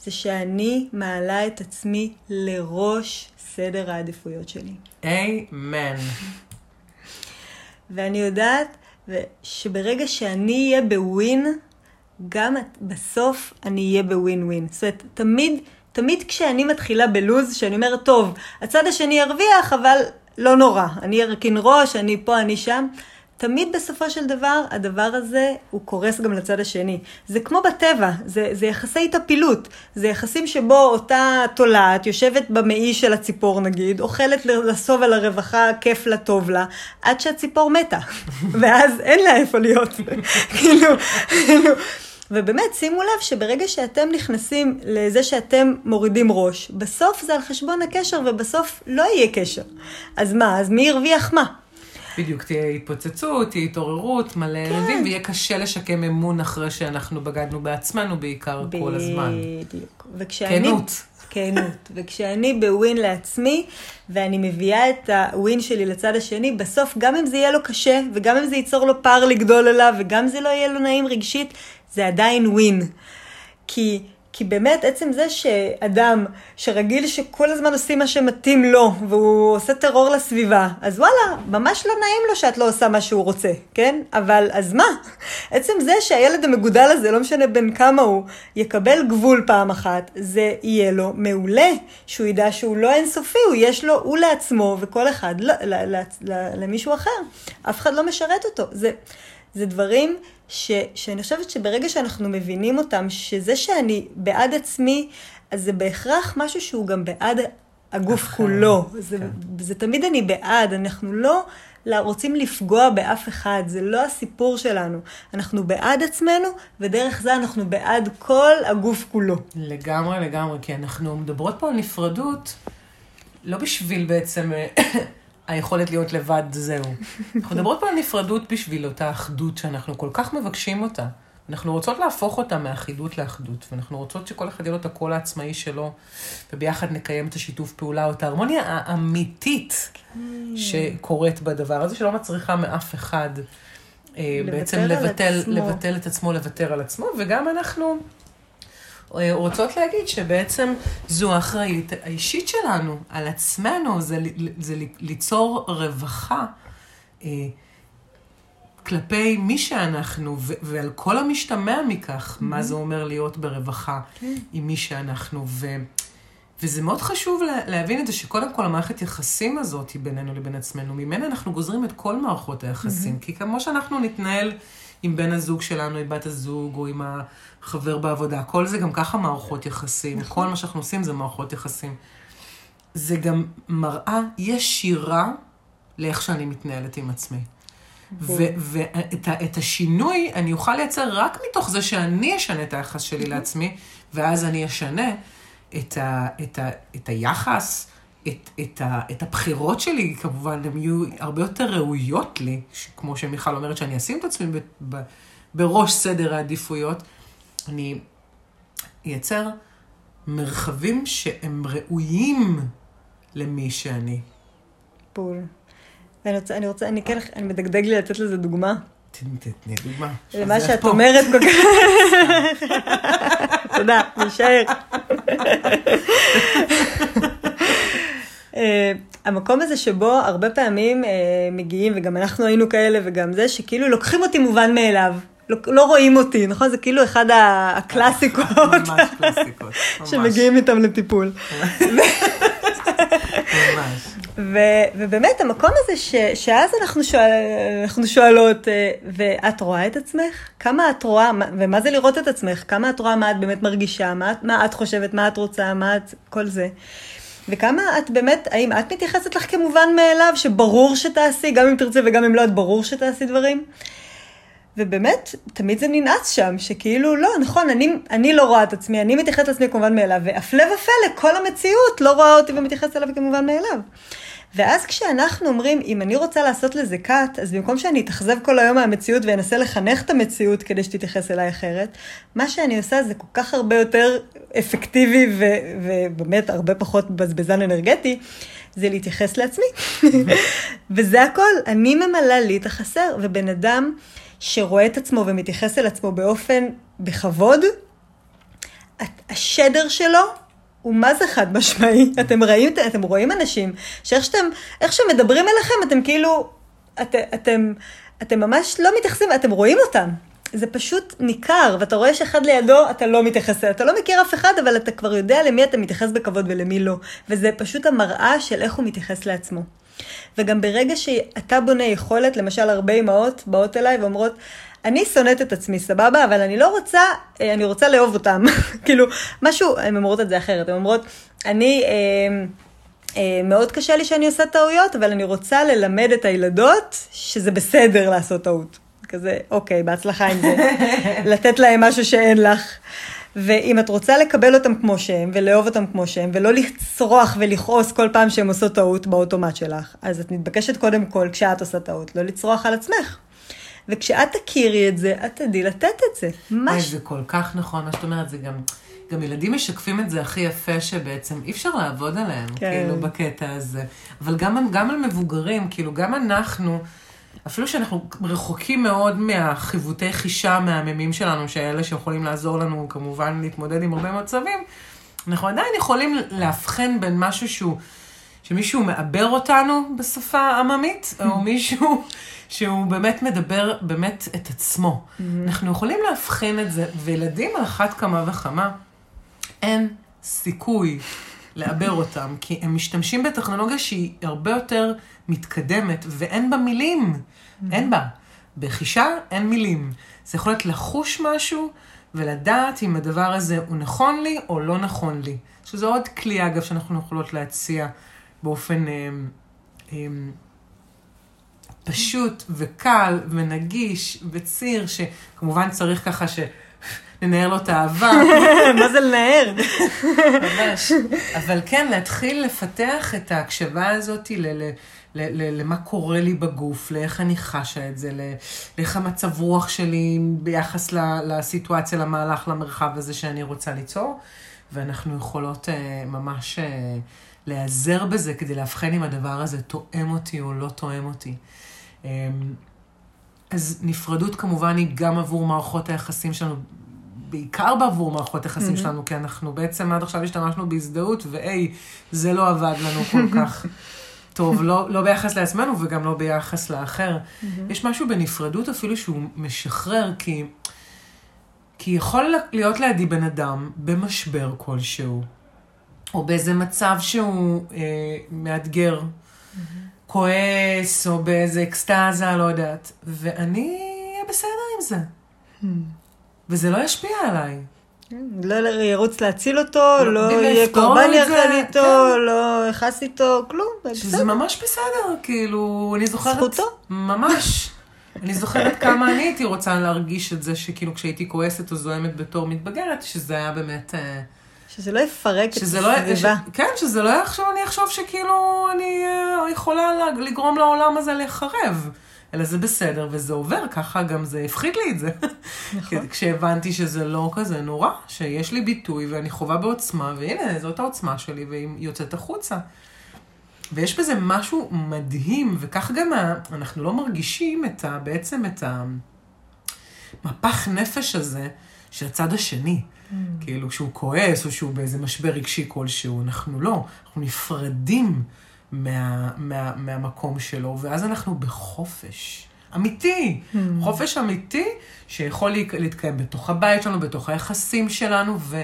זה שאני מעלה את עצמי לראש סדר העדיפויות שלי. אמן. ואני יודעת שברגע שאני אהיה בווין, גם בסוף אני אהיה בווין ווין. זאת אומרת, תמיד, תמיד כשאני מתחילה בלוז, שאני אומרת, טוב, הצד השני ירוויח, אבל לא נורא. אני ארכין ראש, אני פה, אני שם. תמיד בסופו של דבר, הדבר הזה, הוא קורס גם לצד השני. זה כמו בטבע, זה, זה יחסי טפילות. זה יחסים שבו אותה תולעת יושבת במעי של הציפור נגיד, אוכלת לסוב על הרווחה, כיף לה, טוב לה, עד שהציפור מתה. ואז אין לה איפה להיות. כאילו, כאילו... ובאמת, שימו לב שברגע שאתם נכנסים לזה שאתם מורידים ראש, בסוף זה על חשבון הקשר, ובסוף לא יהיה קשר. אז מה, אז מי הרוויח מה? בדיוק, תהיה התפוצצות, תהיה התעוררות, מלא כן. ריבים, ויהיה קשה לשקם אמון אחרי שאנחנו בגדנו בעצמנו בעיקר כל הזמן. בדיוק. וכשאני... כנות. כנות. וכשאני בווין לעצמי, ואני מביאה את הווין שלי לצד השני, בסוף, גם אם זה יהיה לו קשה, וגם אם זה ייצור לו פער לגדול אליו, וגם אם זה לא יהיה לו נעים רגשית, זה עדיין ווין. כי כי באמת, עצם זה שאדם שרגיל שכל הזמן עושים מה שמתאים לו, והוא עושה טרור לסביבה, אז וואלה, ממש לא נעים לו שאת לא עושה מה שהוא רוצה, כן? אבל אז מה? עצם זה שהילד המגודל הזה, לא משנה בין כמה הוא, יקבל גבול פעם אחת, זה יהיה לו מעולה, שהוא ידע שהוא לא אינסופי, הוא יש לו, הוא לעצמו, וכל אחד ל, ל, ל, ל, למישהו אחר. אף אחד לא משרת אותו. זה, זה דברים ש, שאני חושבת שברגע שאנחנו מבינים אותם, שזה שאני בעד עצמי, אז זה בהכרח משהו שהוא גם בעד הגוף אחר, כולו. כן. זה, זה תמיד אני בעד, אנחנו לא... רוצים לפגוע באף אחד, זה לא הסיפור שלנו. אנחנו בעד עצמנו, ודרך זה אנחנו בעד כל הגוף כולו. לגמרי, לגמרי, כי אנחנו מדברות פה על נפרדות, לא בשביל בעצם היכולת להיות לבד, זהו. אנחנו מדברות פה על נפרדות בשביל אותה אחדות שאנחנו כל כך מבקשים אותה. אנחנו רוצות להפוך אותה מאחידות לאחדות, ואנחנו רוצות שכל אחד יהיה לו את הקול העצמאי שלו, וביחד נקיים את השיתוף פעולה, או את ההרמוניה האמיתית. שקורית בדבר הזה, שלא מצריכה מאף אחד אה, בעצם לבטל, לבטל את עצמו, לוותר על עצמו, וגם אנחנו... אה, רוצות להגיד שבעצם זו האחריות האישית שלנו על עצמנו, זה, זה ליצור רווחה אה, כלפי מי שאנחנו, ו- ועל כל המשתמע מכך, mm-hmm. מה זה אומר להיות ברווחה okay. כן. עם מי שאנחנו. ו- וזה מאוד חשוב לה, להבין את זה, שקודם כל המערכת יחסים הזאת היא בינינו לבין עצמנו, ממנה אנחנו גוזרים את כל מערכות היחסים. Mm-hmm. כי כמו שאנחנו נתנהל עם בן הזוג שלנו, עם בת הזוג, או עם החבר בעבודה, כל זה גם ככה מערכות יחסים. נכון. כל מה שאנחנו עושים זה מערכות יחסים. זה גם מראה ישירה לאיך שאני מתנהלת עם עצמי. ואת השינוי אני אוכל לייצר רק מתוך זה שאני אשנה את היחס שלי לעצמי, ואז אני אשנה את, ה, את, ה, את היחס, את, את, ה, את הבחירות שלי, כמובן, הן יהיו הרבה יותר ראויות לי, כמו שמיכל אומרת, שאני אשים את עצמי ב, ב, בראש סדר העדיפויות. אני אייצר מרחבים שהם ראויים למי שאני. בול. אני רוצה, אני רוצה, אני כן, אני מדגדג לי לתת לזה דוגמה. תתני דוגמה. למה שאת אומרת כל כך... תודה, נשאר. אה, המקום הזה שבו הרבה פעמים אה, מגיעים, וגם אנחנו היינו כאלה וגם זה, שכאילו לוקחים אותי מובן מאליו. לא, לא רואים אותי, נכון? זה כאילו אחד הקלאסיקות. ממש קלאסיקות. שמגיעים איתם לטיפול. ממש. ו- ובאמת, המקום הזה ש- שאז אנחנו, שואל, אנחנו שואלות, אה, ואת רואה את עצמך? כמה את רואה, ומה זה לראות את עצמך? כמה את רואה מה את באמת מרגישה? מה, מה את חושבת? מה את רוצה? מה את... כל זה. וכמה את באמת, האם את מתייחסת לך כמובן מאליו, שברור שתעשי, גם אם תרצי וגם אם לא, את ברור שתעשי דברים? ובאמת, תמיד זה ננעץ שם, שכאילו, לא, נכון, אני, אני לא רואה את עצמי, אני מתייחסת לעצמי כמובן מאליו, והפלא ופלא, כל המציאות לא רואה אותי ומתייחסת אליו כמובן מאליו. ואז כשאנחנו אומרים, אם אני רוצה לעשות לזה cut, אז במקום שאני אתאכזב כל היום מהמציאות ואנסה לחנך את המציאות כדי שתתייחס אליי אחרת, מה שאני עושה זה כל כך הרבה יותר אפקטיבי ו- ובאמת הרבה פחות בזבזן אנרגטי, זה להתייחס לעצמי. וזה הכל, אני ממלאה לי את החסר, ובן אדם שרואה את עצמו ומתייחס אל עצמו באופן, בכבוד, השדר שלו הוא מה זה חד משמעי. אתם רואים, אתם רואים אנשים שאיך שאתם, איך שמדברים אליכם, אתם כאילו, את, אתם, אתם ממש לא מתייחסים, אתם רואים אותם. זה פשוט ניכר, ואתה רואה שאחד לידו אתה לא מתייחס, אתה לא מכיר אף אחד, אבל אתה כבר יודע למי אתה מתייחס בכבוד ולמי לא. וזה פשוט המראה של איך הוא מתייחס לעצמו. וגם ברגע שאתה בונה יכולת, למשל הרבה אמהות באות אליי ואומרות, אני שונאת את עצמי, סבבה? אבל אני לא רוצה, אה, אני רוצה לאהוב אותם. כאילו, משהו, הן אומרות את זה אחרת, הן אומרות, אני... אה, אה, מאוד קשה לי שאני עושה טעויות, אבל אני רוצה ללמד את הילדות שזה בסדר לעשות טעות. כזה, אוקיי, בהצלחה עם זה. לתת להם משהו שאין לך. ואם את רוצה לקבל אותם כמו שהם, ולאהוב אותם כמו שהם, ולא לצרוח ולכעוס כל פעם שהם עושות טעות באוטומט שלך, אז את מתבקשת קודם כל, כשאת עושה טעות, לא לצרוח על עצמך. וכשאת תכירי את זה, את תדעי לתת את זה. ממש. זה כל כך נכון, מה שאת אומרת, זה גם... גם ילדים משקפים את זה הכי יפה, שבעצם אי אפשר לעבוד עליהם, כן. כאילו, בקטע הזה. אבל גם, גם על מבוגרים, כאילו, גם אנחנו, אפילו שאנחנו רחוקים מאוד מהחיווטי חישה המהממים שלנו, שאלה שיכולים לעזור לנו כמובן להתמודד עם הרבה מצבים, אנחנו עדיין יכולים לאבחן בין משהו שהוא, שמישהו מעבר אותנו בשפה עממית, או מישהו שהוא באמת מדבר באמת את עצמו. אנחנו יכולים להבחין את זה, וילדים על אחת כמה וכמה, אין סיכוי לעבר אותם, כי הם משתמשים בטכנולוגיה שהיא הרבה יותר מתקדמת, ואין בה מילים. אין בה. בחישה אין מילים. זה יכול להיות לחוש משהו ולדעת אם הדבר הזה הוא נכון לי או לא נכון לי. שזה עוד כלי, אגב, שאנחנו יכולות להציע באופן אה, אה, פשוט וקל ונגיש וציר, שכמובן צריך ככה ש... לנער לו את האהבה. מה זה לנער? ממש. אבל כן, להתחיל לפתח את ההקשבה הזאת ל- ל- ל- למה קורה לי בגוף, לאיך אני חשה את זה, לאיך המצב רוח שלי ביחס ל- לסיטואציה, למהלך, למרחב הזה שאני רוצה ליצור. ואנחנו יכולות uh, ממש uh, להיעזר בזה כדי לאבחן אם הדבר הזה תואם אותי או לא תואם אותי. Um, אז נפרדות כמובן היא גם עבור מערכות היחסים שלנו, בעיקר בעבור מערכות היחסים mm-hmm. שלנו, כי אנחנו בעצם עד עכשיו השתמשנו בהזדהות, והי, זה לא עבד לנו כל כך טוב, לא, לא ביחס לעצמנו וגם לא ביחס לאחר. Mm-hmm. יש משהו בנפרדות אפילו שהוא משחרר, כי, כי יכול להיות לידי בן אדם במשבר כלשהו, או באיזה מצב שהוא אה, מאתגר. Mm-hmm. כועס, או באיזה אקסטזה, לא יודעת. ואני אהיה בסדר עם זה. Hmm. וזה לא ישפיע עליי. כן, לא ירוץ להציל אותו, לא, לא יהיה קורבן יחד איתו, כן. לא יכעס איתו, כלום, שזה ממש בסדר, כאילו, אני זוכרת... זכותו. ממש. אני זוכרת כמה אני הייתי רוצה להרגיש את זה, שכאילו כשהייתי כועסת או זוהמת בתור מתבגרת, שזה היה באמת... אה, שזה לא יפרק את לא הסביבה. לא, כן, שזה לא יחשוב, אני אחשוב שכאילו אני אה, יכולה לגרום לעולם הזה להיחרב. אלא זה בסדר וזה עובר, ככה גם זה הפחית לי את זה. נכון. כשהבנתי שזה לא כזה נורא, שיש לי ביטוי ואני חווה בעוצמה, והנה, זאת העוצמה שלי, והיא יוצאת החוצה. ויש בזה משהו מדהים, וכך גם אנחנו לא מרגישים את ה, בעצם את המפח נפש הזה של הצד השני. Mm. כאילו, שהוא כועס, או שהוא באיזה משבר רגשי כלשהו, אנחנו לא, אנחנו נפרדים מה, מה, מהמקום שלו, ואז אנחנו בחופש. אמיתי, mm. חופש אמיתי שיכול להתקיים בתוך הבית שלנו, בתוך היחסים שלנו, ו,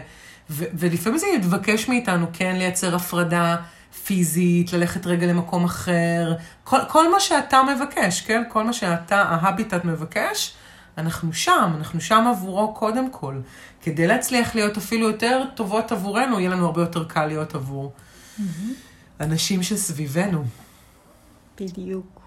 ו, ולפעמים זה יתבקש מאיתנו כן לייצר הפרדה פיזית, ללכת רגע למקום אחר, כל, כל מה שאתה מבקש, כן? כל מה שאתה, ההביטט מבקש, אנחנו שם, אנחנו שם עבורו קודם כל. כדי להצליח להיות אפילו יותר טובות עבורנו, יהיה לנו הרבה יותר קל להיות עבור mm-hmm. אנשים שסביבנו. בדיוק.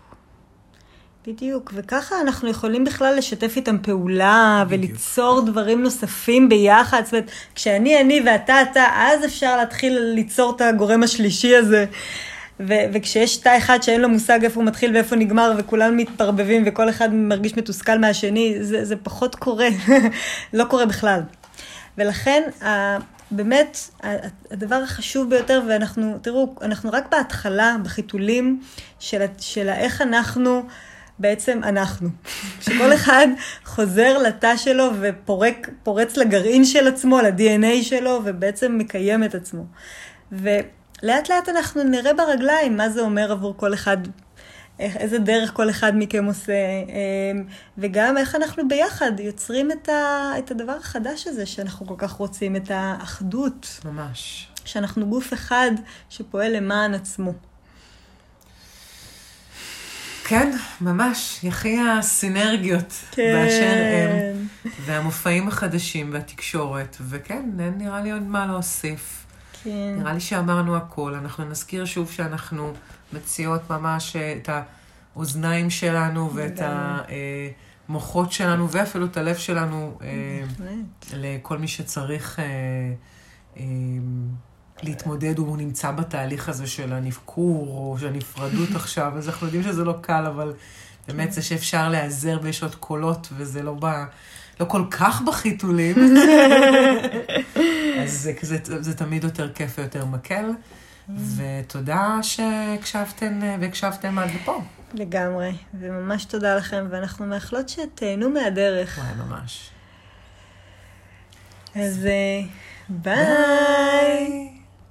בדיוק, וככה אנחנו יכולים בכלל לשתף איתם פעולה בדיוק. וליצור דברים נוספים ביחד. זאת אומרת, כשאני אני ואתה אתה, אז אפשר להתחיל ליצור את הגורם השלישי הזה. ו- וכשיש תא אחד שאין לו מושג איפה הוא מתחיל ואיפה נגמר, וכולם מתפרבבים וכל אחד מרגיש מתוסכל מהשני, זה, זה פחות קורה, לא קורה בכלל. ולכן, באמת, הדבר החשוב ביותר, ואנחנו, תראו, אנחנו רק בהתחלה, בחיתולים של, של איך אנחנו, בעצם אנחנו. שכל אחד חוזר לתא שלו ופורץ לגרעין של עצמו, ל-DNA שלו, ובעצם מקיים את עצמו. ולאט לאט אנחנו נראה ברגליים מה זה אומר עבור כל אחד איזה דרך כל אחד מכם עושה, אמ, וגם איך אנחנו ביחד יוצרים את, ה, את הדבר החדש הזה שאנחנו כל כך רוצים, את האחדות. ממש. שאנחנו גוף אחד שפועל למען עצמו. כן, ממש, יחי הסינרגיות כן. באשר הם, והמופעים החדשים והתקשורת, וכן, אין נראה לי עוד מה להוסיף. כן. נראה לי שאמרנו הכל. אנחנו נזכיר שוב שאנחנו מציעות ממש אה, את האוזניים שלנו ואת המוחות שלנו, ואפילו את הלב שלנו, אה, לכל מי שצריך אה, להתמודד, הוא נמצא בתהליך הזה של הנבקור, או של הנפרדות עכשיו, אז אנחנו יודעים שזה לא קל, אבל באמת זה שאפשר להיעזר ויש עוד קולות, וזה לא בא... לא כל כך בחיתולים, אז זה, זה, זה תמיד יותר כיף ויותר מקל. ותודה שהקשבתן והקשבתם עד לפה. לגמרי, וממש תודה לכם, ואנחנו מאחלות שתהנו מהדרך. וואי, ממש. אז אה, ביי. ביי.